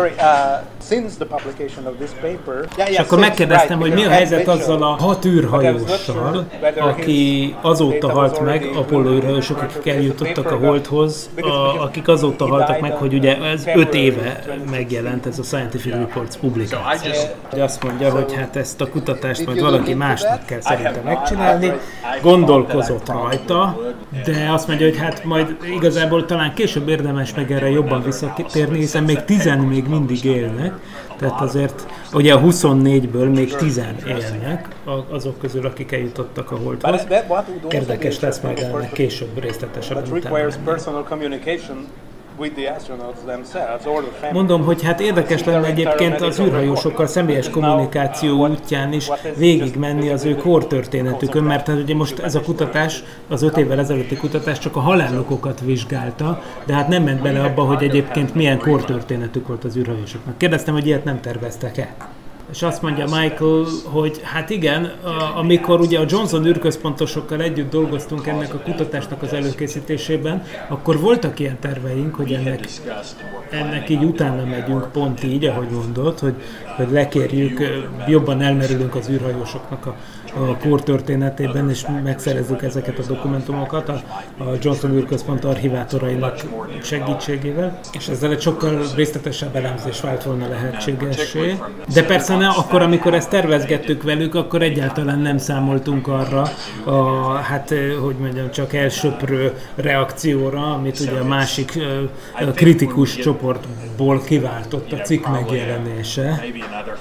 És akkor megkérdeztem, hogy mi a helyzet azzal a hat űrhajóssal, aki azóta halt meg, Apollo űrhajósok, akik eljutottak a Holdhoz, a, akik azóta haltak meg, hogy ugye ez öt éve megjelent ez a Scientific Reports publikáció. Azt mondja, hogy hát ezt a kutatást majd valaki másnak kell szerintem megcsinálni, gondolkozott rajta, de azt mondja, hogy hát majd igazából talán később érdemes meg erre jobban visszatérni, hiszen még tizen még mindig élnek, tehát azért ugye a 24-ből még 10 élnek azok közül, akik eljutottak a holdhoz. Érdekes lesz majd ennek később részletesebben utána. Mondom, hogy hát érdekes lenne egyébként az űrhajósokkal személyes kommunikáció útján is végigmenni az ő kortörténetükön, mert hát ugye most ez a kutatás, az öt évvel ezelőtti kutatás csak a halálokokat vizsgálta, de hát nem ment bele abba, hogy egyébként milyen kortörténetük volt az űrhajósoknak. Kérdeztem, hogy ilyet nem terveztek-e? És azt mondja Michael, hogy hát igen, amikor ugye a Johnson űrközpontosokkal együtt dolgoztunk ennek a kutatásnak az előkészítésében, akkor voltak ilyen terveink, hogy ennek, ennek így utána megyünk, pont így, ahogy mondod, hogy, hogy lekérjük, jobban elmerülünk az űrhajósoknak a a kor történetében, és megszerezzük ezeket a dokumentumokat a, a Johnson űrközpont archivátorainak segítségével, és ezzel egy sokkal részletesebb elemzés vált volna lehetségessé. De persze ne, akkor, amikor ezt tervezgettük velük, akkor egyáltalán nem számoltunk arra, a, hát, hogy mondjam, csak elsöprő reakcióra, amit ugye a másik a kritikus csoportból kiváltott a cikk megjelenése.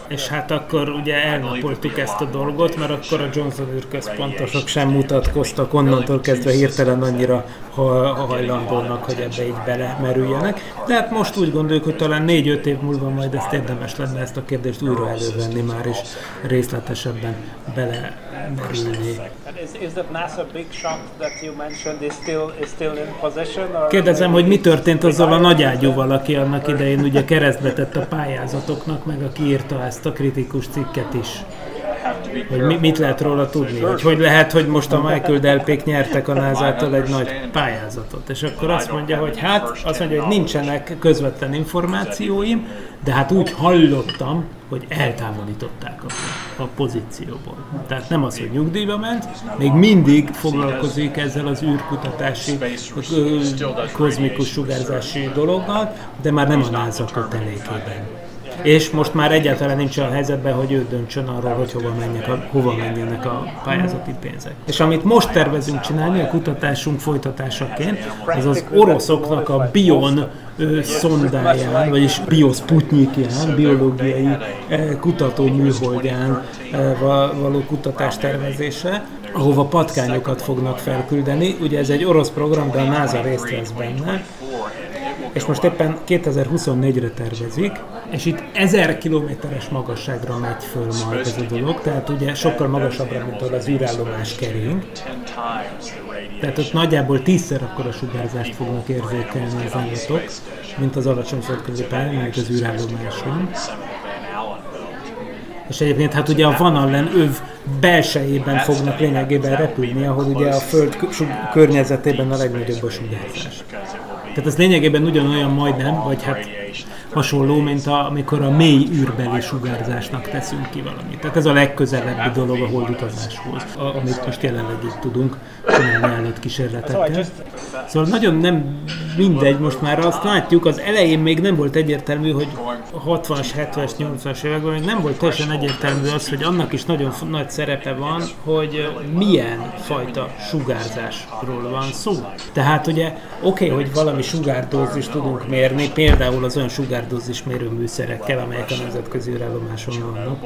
És hát akkor ugye elnapoltuk ezt a dolgot, mert akkor a Johnson űrközpontosok sem mutatkoztak onnantól kezdve hirtelen annyira hajlandónak, hogy ebbe így belemerüljenek. De hát most úgy gondoljuk, hogy talán 4-5 év múlva majd ezt érdemes lenne ezt a kérdést újra elővenni már is részletesebben belemerülni. Kérdezem, hogy mi történt azzal a nagyágyúval, aki annak idején ugye keresztbe tett a pályázatoknak, meg aki írta ezt a kritikus cikket is hogy mi, mit lehet róla tudni, hogy hogy lehet, hogy most a Michael Delpék nyertek a NASA-tól egy nagy pályázatot, és akkor azt mondja, hogy hát, azt mondja, hogy nincsenek közvetlen információim, de hát úgy hallottam, hogy eltávolították a, a pozícióból. Tehát nem az, hogy nyugdíjba ment, még mindig foglalkozik ezzel az űrkutatási, kozmikus sugárzási dologgal, de már nem a NASA kötelékében és most már egyáltalán nincs olyan helyzetben, hogy ő döntsön arról, hogy hova, menjek a, hova menjenek a pályázati pénzek. És amit most tervezünk csinálni a kutatásunk folytatásaként, ez az oroszoknak a Bion ő, szondáján, vagyis biosputnyikján, biológiai kutató műholdján eh, való kutatás tervezése, ahova patkányokat fognak felküldeni. Ugye ez egy orosz program, de a NASA részt vesz benne, és most éppen 2024-re tervezik, és itt 1000 kilométeres magasságra megy föl majd ez a dolog, tehát ugye sokkal magasabbra, mint ahol az űrállomás kering. Tehát ott nagyjából tízszer a sugárzást fognak érzékelni az állatok, mint az alacsony földközi pályán, mint az űrállomáson. És egyébként hát ugye a Van Allen öv belsejében fognak lényegében repülni, ahol ugye a Föld környezetében a legnagyobb a sugárzás. Tehát ez lényegében ugyanolyan majdnem, vagy hát hasonló, mint a, amikor a mély űrbeli sugárzásnak teszünk ki valamit. Tehát ez a legközelebbi dolog a holdutazáshoz, amit most jelenleg így tudunk csinálni előtt kísérletekkel. Szóval nagyon nem mindegy, most már azt látjuk, az elején még nem volt egyértelmű, hogy a 60-as, 70-es, 80-as években még nem volt teljesen egyértelmű az, hogy annak is nagyon nagy szerepe van, hogy milyen fajta sugárzásról van szó. Tehát ugye oké, okay, hogy valami sugárdózis tudunk mérni, például az olyan sugárdózis mérőműszerekkel, amelyek a nemzetközi űrállomáson vannak.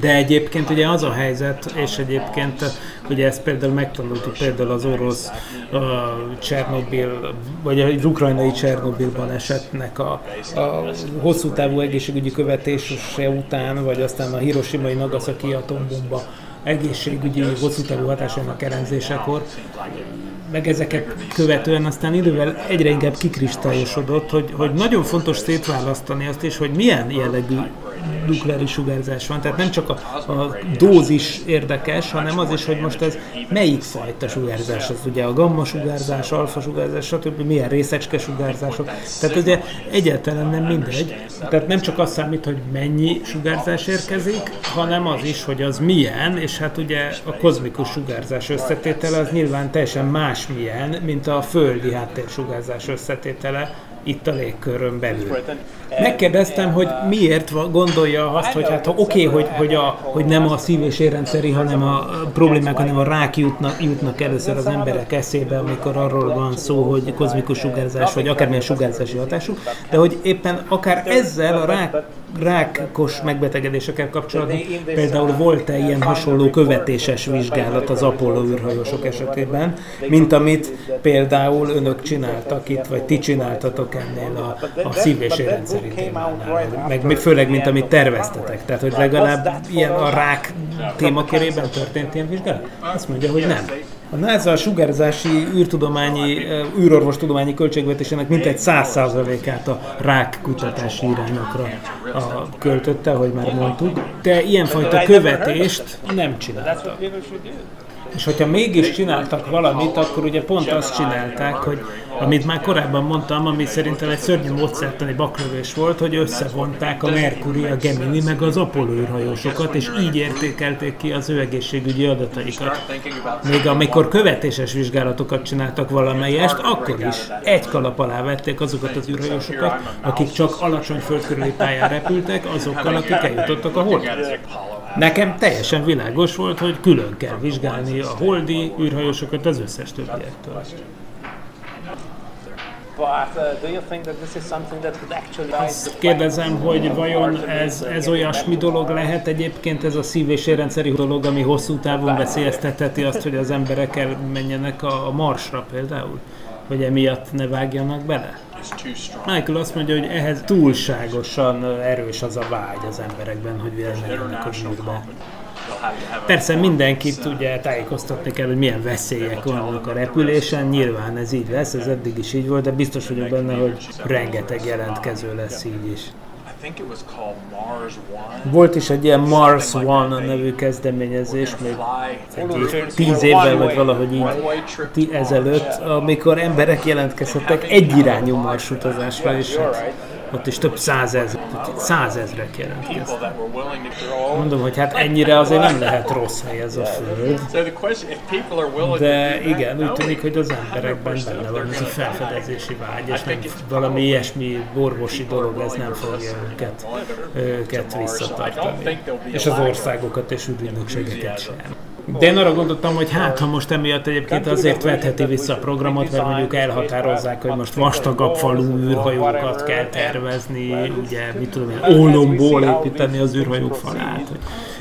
De egyébként ugye az a helyzet, és egyébként ugye ezt például megtanultuk például az orosz uh, Csernobil, vagy az ukrajnai Csernobil balesetnek a, a hosszú távú egészségügyi követése után, vagy aztán a Hiroshima-i Nagasaki atombomba egészségügyi hosszú távú hatásainak elemzésekor, meg ezeket követően aztán idővel egyre inkább kikristályosodott, hogy, hogy nagyon fontos szétválasztani azt is, hogy milyen jellegű nukleáris sugárzás van. Tehát nem csak a, a dózis érdekes, hanem az is, hogy most ez melyik fajta sugárzás. Az ugye a gamma sugárzás, alfa sugárzás, stb. milyen részecske sugárzások. Tehát ugye egyáltalán nem mindegy. Tehát nem csak az számít, hogy mennyi sugárzás érkezik, hanem az is, hogy az milyen, és hát ugye a kozmikus sugárzás összetétele az nyilván teljesen más milyen, mint a földi háttérsugárzás összetétele itt a légkörön belül. Megkérdeztem, hogy miért gondolja azt, hogy hát ha oké, okay, hogy, hogy, a, hogy nem a szív- és érrendszeri, hanem a problémák, hanem a rák jutnak, jutnak először az emberek eszébe, amikor arról van szó, hogy kozmikus sugárzás, vagy akármilyen sugárzási hatású, de hogy éppen akár ezzel a rák, rákos megbetegedésekkel kapcsolatban például volt-e ilyen hasonló követéses vizsgálat az Apollo űrhajósok esetében, mint amit például önök csináltak itt, vagy ti csináltatok ennél a, a szív- és érrendszeri témánál, meg főleg, mint amit terveztetek. Tehát, hogy legalább ilyen a rák témakörében történt ilyen vizsgálat? Azt mondja, hogy nem. A NASA a sugárzási űrtudományi, eh, űrorvostudományi költségvetésének mintegy 100%-át a rák kutatási irányokra a, költötte, ahogy már mondtuk, de ilyenfajta követést nem csináltak. És hogyha mégis csináltak valamit, akkor ugye pont azt csinálták, hogy amit már korábban mondtam, ami szerintem egy szörnyű módszertani baklövés volt, hogy összevonták a Mercury, a Gemini, meg az Apollo űrhajósokat, és így értékelték ki az ő egészségügyi adataikat. Még amikor követéses vizsgálatokat csináltak valamelyest, akkor is egy kalap alá vették azokat az űrhajósokat, akik csak alacsony földkörüli pályán repültek, azokkal, akik eljutottak a holdra. Nekem teljesen világos volt, hogy külön kell vizsgálni a holdi űrhajósokat az összes többiektől. Uh, Azt kérdezem, hogy vajon ez, ez olyasmi dolog lehet egyébként ez a szív- és érrendszeri dolog, ami hosszú távon veszélyeztetheti azt, hogy az emberek elmenjenek a, a Marsra például? Hogy emiatt ne vágjanak bele? Michael azt mondja, hogy ehhez túlságosan erős az a vágy az emberekben, hogy elmenjenek a zsírba. Persze mindenkit ugye tájékoztatni kell, hogy milyen veszélyek vannak a repülésen, nyilván ez így lesz, ez eddig is így volt, de biztos vagyok benne, hogy rengeteg jelentkező lesz így is. Volt is egy ilyen Mars One nevű kezdeményezés, még egy tíz évvel vagy valahogy így ti- ezelőtt, amikor emberek jelentkezhettek egyirányú marsutazásra, és hát ott is több százezer, százezrek jelentkeztek. Mondom, hogy hát ennyire azért nem lehet rossz hely ez a Föld. De igen, úgy tűnik, hogy az emberekben benne van ez a felfedezési vágy, és nem valami ilyesmi orvosi dolog, ez nem fogja őket, őket visszatartani. És az országokat és ügynökségeket sem. De én arra gondoltam, hogy hát, ha most emiatt egyébként azért vetheti vissza a programot, mert mondjuk elhatározzák, hogy most vastagabb falú űrhajókat kell tervezni, ugye, mit tudom én, ólomból építeni az űrhajók falát, hogy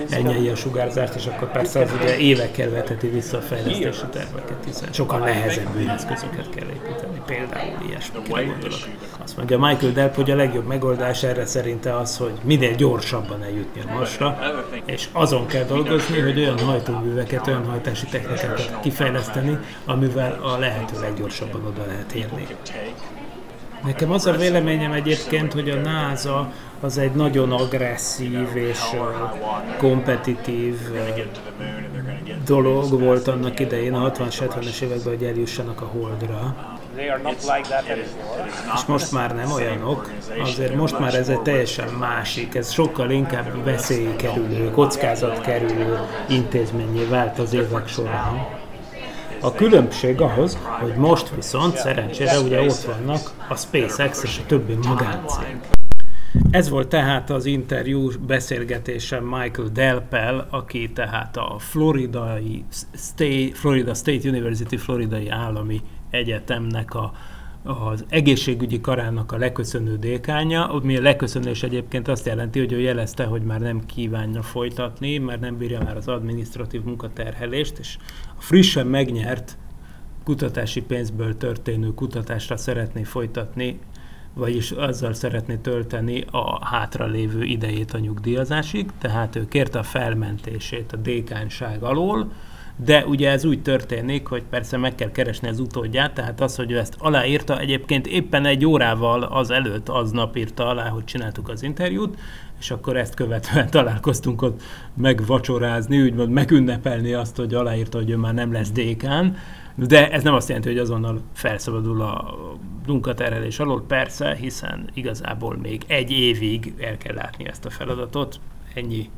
elnyelje a sugárzást, és akkor persze az ugye évekkel vetheti vissza a fejlesztési terveket, hiszen sokkal nehezebb eszközöket kell építeni, például ilyesmikre gondolok. Azt mondja Michael Delp, hogy a legjobb megoldás erre szerinte az, hogy minél gyorsabban eljutni a Marsra, és azon kell dolgozni, hogy olyan hajtóműveket, olyan hajtási technikákat kifejleszteni, amivel a lehető leggyorsabban oda lehet érni. Nekem az a véleményem egyébként, hogy a NASA az egy nagyon agresszív és kompetitív dolog volt annak idején, a 60-as, 70-es években, hogy eljussanak a Holdra. És most már nem olyanok, azért most már ez egy teljesen másik, ez sokkal inkább veszélykerülő, kockázatkerülő intézményé vált az évek során. A különbség ahhoz, hogy most viszont szerencsére ugye ott vannak a SpaceX és a többi magáncég. Ez volt tehát az interjú beszélgetésem Michael Delpel, aki tehát a Floridai State, Florida State University Floridai Állami Egyetemnek a az egészségügyi karának a leköszönő dékánya, mi a leköszönés egyébként azt jelenti, hogy ő jelezte, hogy már nem kívánja folytatni, mert nem bírja már az administratív munkaterhelést, és a frissen megnyert kutatási pénzből történő kutatásra szeretné folytatni, vagyis azzal szeretné tölteni a hátralévő idejét a nyugdíjazásig, tehát ő kérte a felmentését a dékánság alól, de ugye ez úgy történik, hogy persze meg kell keresni az utódját, tehát az, hogy ő ezt aláírta, egyébként éppen egy órával az előtt, aznap írta alá, hogy csináltuk az interjút, és akkor ezt követően [laughs] találkoztunk ott megvacsorázni, úgymond megünnepelni azt, hogy aláírta, hogy ő már nem lesz dékán, de ez nem azt jelenti, hogy azonnal felszabadul a munkaterhelés alól, persze, hiszen igazából még egy évig el kell látni ezt a feladatot, ennyi,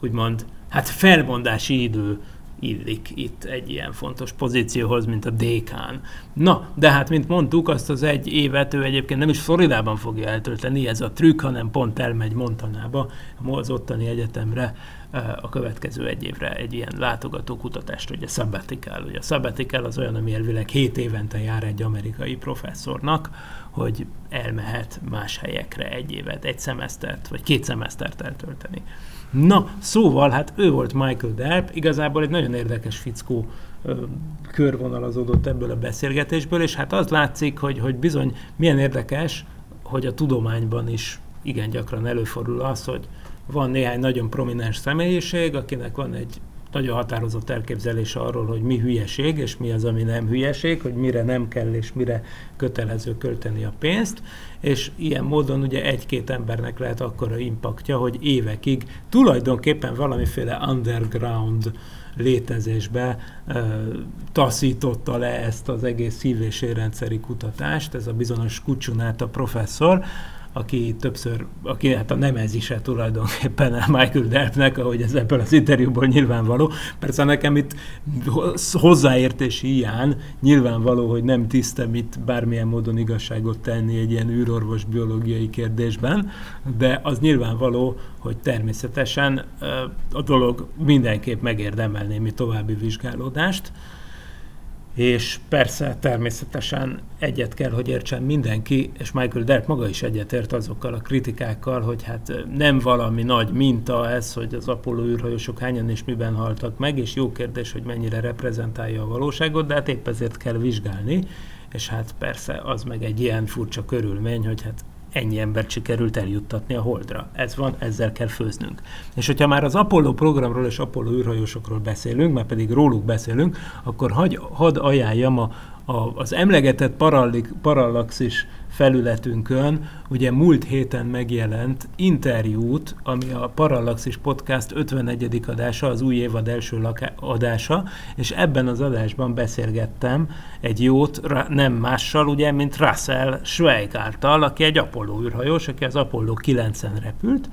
úgymond, hát felmondási idő illik itt egy ilyen fontos pozícióhoz, mint a dékán. Na, de hát, mint mondtuk, azt az egy évet ő egyébként nem is Floridában fogja eltölteni, ez a trükk, hanem pont elmegy Montanába, az ottani egyetemre eh, a következő egy évre egy ilyen látogató kutatást, ugye sabbatical. Ugye a sabbatical az olyan, ami elvileg 7 évente jár egy amerikai professzornak, hogy elmehet más helyekre egy évet, egy szemesztert, vagy két szemesztert eltölteni. Na, szóval, hát ő volt Michael Delp, igazából egy nagyon érdekes fickó ö, körvonalazódott ebből a beszélgetésből, és hát az látszik, hogy, hogy bizony milyen érdekes, hogy a tudományban is igen gyakran előfordul az, hogy van néhány nagyon prominens személyiség, akinek van egy nagyon határozott elképzelése arról, hogy mi hülyeség, és mi az, ami nem hülyeség, hogy mire nem kell, és mire kötelező költeni a pénzt, és ilyen módon ugye egy-két embernek lehet akkora impaktja, hogy évekig tulajdonképpen valamiféle underground létezésbe e, taszította le ezt az egész szív- és érrendszeri kutatást, ez a bizonyos Kucsunáta professzor, aki többször, aki hát a nemezise tulajdonképpen [laughs] Michael Delpnek, ahogy ez ebből az interjúból nyilvánvaló. Persze nekem itt hozzáértési hiány nyilvánvaló, hogy nem tisztem itt bármilyen módon igazságot tenni egy ilyen űrorvos biológiai kérdésben, de az nyilvánvaló, hogy természetesen a dolog mindenképp megérdemelné némi további vizsgálódást. És persze természetesen egyet kell, hogy értsen mindenki, és Michael Delp maga is egyetért azokkal a kritikákkal, hogy hát nem valami nagy minta ez, hogy az Apollo űrhajósok hányan és miben haltak meg, és jó kérdés, hogy mennyire reprezentálja a valóságot, de hát épp ezért kell vizsgálni, és hát persze az meg egy ilyen furcsa körülmény, hogy hát ennyi embert sikerült eljuttatni a Holdra. Ez van, ezzel kell főznünk. És hogyha már az Apollo programról és Apollo űrhajósokról beszélünk, már pedig róluk beszélünk, akkor hagy, hadd ajánljam a, a, az emlegetett parallik, parallaxis felületünkön ugye múlt héten megjelent interjút, ami a Parallaxis Podcast 51. adása, az új évad első laká- adása, és ebben az adásban beszélgettem egy jót, nem mással, ugye, mint Russell Schweigártal, aki egy Apollo űrhajós, aki az Apollo 9-en repült,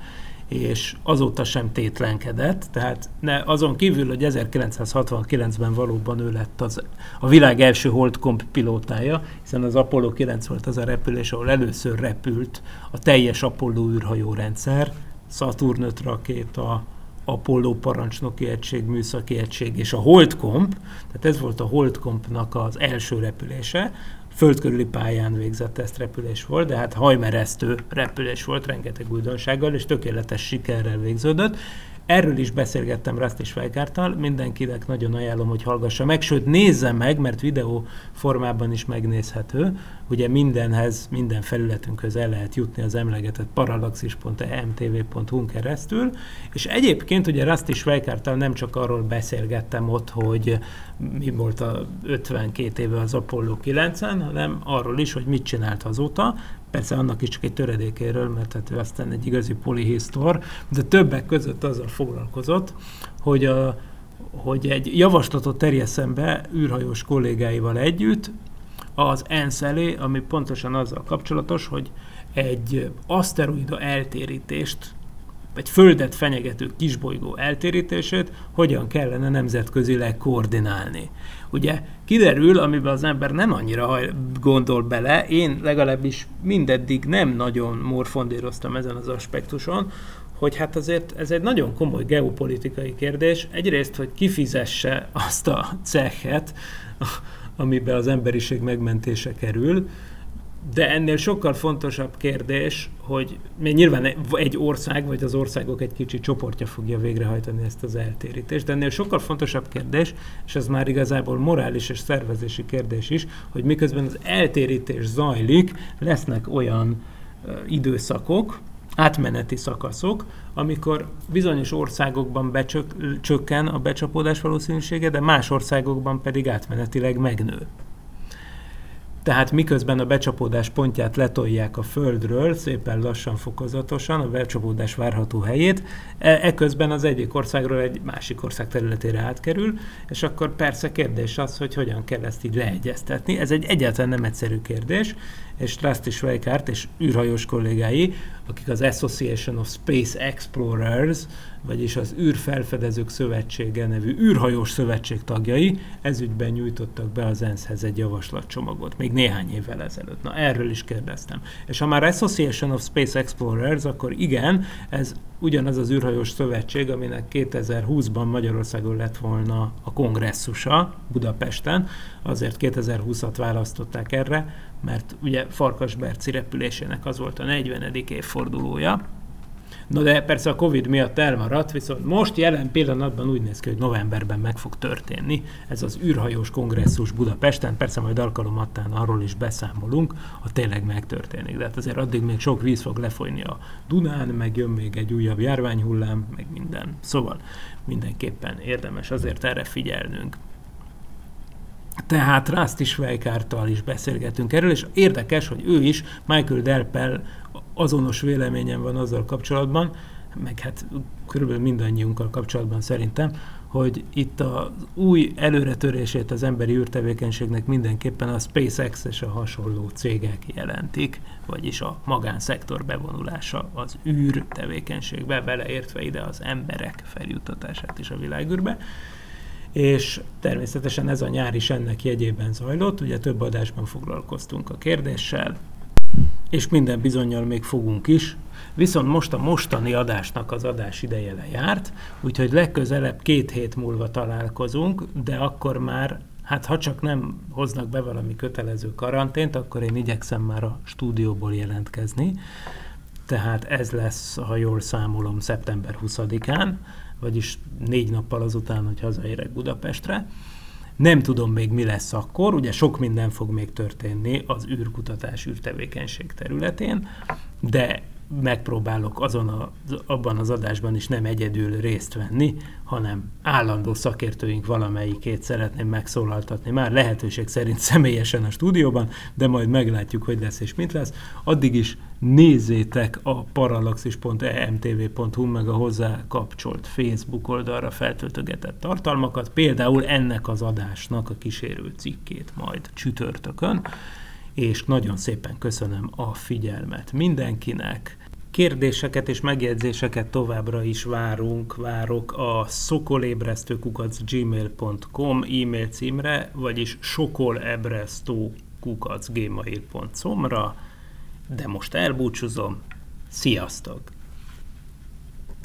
és azóta sem tétlenkedett, tehát ne, azon kívül, hogy 1969-ben valóban ő lett az, a világ első holdkomp pilótája, hiszen az Apollo 9 volt az a repülés, ahol először repült a teljes Apollo űrhajó rendszer, Saturn 5 rakéta, Apollo parancsnoki egység, műszaki egység és a Holdkomp, tehát ez volt a Holdkompnak az első repülése, földkörüli pályán végzett tesztrepülés volt, de hát hajmeresztő repülés volt rengeteg újdonsággal, és tökéletes sikerrel végződött. Erről is beszélgettem Raszt és Fejkártal, mindenkinek nagyon ajánlom, hogy hallgassa meg, sőt nézze meg, mert videó formában is megnézhető. Ugye mindenhez, minden felületünkhöz el lehet jutni az emlegetett parallaxis.emtv.hu keresztül, és egyébként ugye Raszt és Fejkártal nem csak arról beszélgettem ott, hogy mi volt a 52 éve az Apollo 9-en, hanem arról is, hogy mit csinált azóta, persze annak is csak egy töredékéről, mert hát ő aztán egy igazi polihisztor, de többek között azzal foglalkozott, hogy, a, hogy egy javaslatot terjeszem be űrhajós kollégáival együtt az ENSZ elé, ami pontosan azzal kapcsolatos, hogy egy aszteroida eltérítést egy földet fenyegető kisbolygó eltérítését hogyan kellene nemzetközileg koordinálni. Ugye kiderül, amiben az ember nem annyira gondol bele, én legalábbis mindeddig nem nagyon morfondíroztam ezen az aspektuson, hogy hát azért ez egy nagyon komoly geopolitikai kérdés. Egyrészt, hogy kifizesse azt a cechet, amiben az emberiség megmentése kerül, de ennél sokkal fontosabb kérdés, hogy még nyilván egy ország, vagy az országok egy kicsi csoportja fogja végrehajtani ezt az eltérítést, de ennél sokkal fontosabb kérdés, és ez már igazából morális és szervezési kérdés is, hogy miközben az eltérítés zajlik, lesznek olyan időszakok, átmeneti szakaszok, amikor bizonyos országokban becsökken a becsapódás valószínűsége, de más országokban pedig átmenetileg megnő. Tehát miközben a becsapódás pontját letolják a földről, szépen lassan, fokozatosan, a becsapódás várható helyét, e- eközben az egyik országról egy másik ország területére átkerül, és akkor persze kérdés az, hogy hogyan kell ezt így leegyeztetni. Ez egy egyáltalán nem egyszerű kérdés, és Trust és Schweikart és űrhajós kollégái, akik az Association of Space Explorers, vagyis az űrfelfedezők szövetsége nevű űrhajós szövetség tagjai ezügyben nyújtottak be az ENSZ-hez egy javaslatcsomagot, még néhány évvel ezelőtt. Na, erről is kérdeztem. És ha már Association of Space Explorers, akkor igen, ez ugyanaz az űrhajós szövetség, aminek 2020-ban Magyarországon lett volna a kongresszusa Budapesten, azért 2020-at választották erre, mert ugye Farkas Berci repülésének az volt a 40. évfordulója, No de persze a Covid miatt elmaradt, viszont most jelen pillanatban úgy néz ki, hogy novemberben meg fog történni ez az űrhajós kongresszus Budapesten, persze majd alkalomattán arról is beszámolunk, ha tényleg megtörténik. De hát azért addig még sok víz fog lefolyni a Dunán, meg jön még egy újabb járványhullám, meg minden. Szóval mindenképpen érdemes azért erre figyelnünk. Tehát Rászt Schweikártal is beszélgetünk erről, és érdekes, hogy ő is, Michael Delpel azonos véleményem van azzal kapcsolatban, meg hát körülbelül mindannyiunkkal kapcsolatban szerintem, hogy itt az új előretörését az emberi űrtevékenységnek mindenképpen a SpaceX és a hasonló cégek jelentik, vagyis a magánszektor bevonulása az űr tevékenységbe, beleértve ide az emberek feljutatását is a világűrbe és természetesen ez a nyár is ennek jegyében zajlott, ugye több adásban foglalkoztunk a kérdéssel, és minden bizonyal még fogunk is. Viszont most a mostani adásnak az adás ideje lejárt, úgyhogy legközelebb két hét múlva találkozunk, de akkor már, hát ha csak nem hoznak be valami kötelező karantént, akkor én igyekszem már a stúdióból jelentkezni. Tehát ez lesz, ha jól számolom, szeptember 20-án, vagyis négy nappal azután, hogy hazaérek Budapestre. Nem tudom még mi lesz akkor, ugye sok minden fog még történni az űrkutatás, űrtevékenység területén, de megpróbálok azon a, abban az adásban is nem egyedül részt venni, hanem állandó szakértőink valamelyikét szeretném megszólaltatni. Már lehetőség szerint [laughs] személyesen a stúdióban, de majd meglátjuk, hogy lesz és mit lesz. Addig is nézzétek a parallaxis.emtv.hu meg a hozzá kapcsolt Facebook oldalra feltöltögetett tartalmakat, például ennek az adásnak a kísérő cikkét majd csütörtökön és nagyon szépen köszönöm a figyelmet mindenkinek. Kérdéseket és megjegyzéseket továbbra is várunk, várok a sokolébresztőkukac.gmail.com e-mail címre, vagyis sokolebresztőkukac.gmail.com-ra, de most elbúcsúzom. Sziasztok!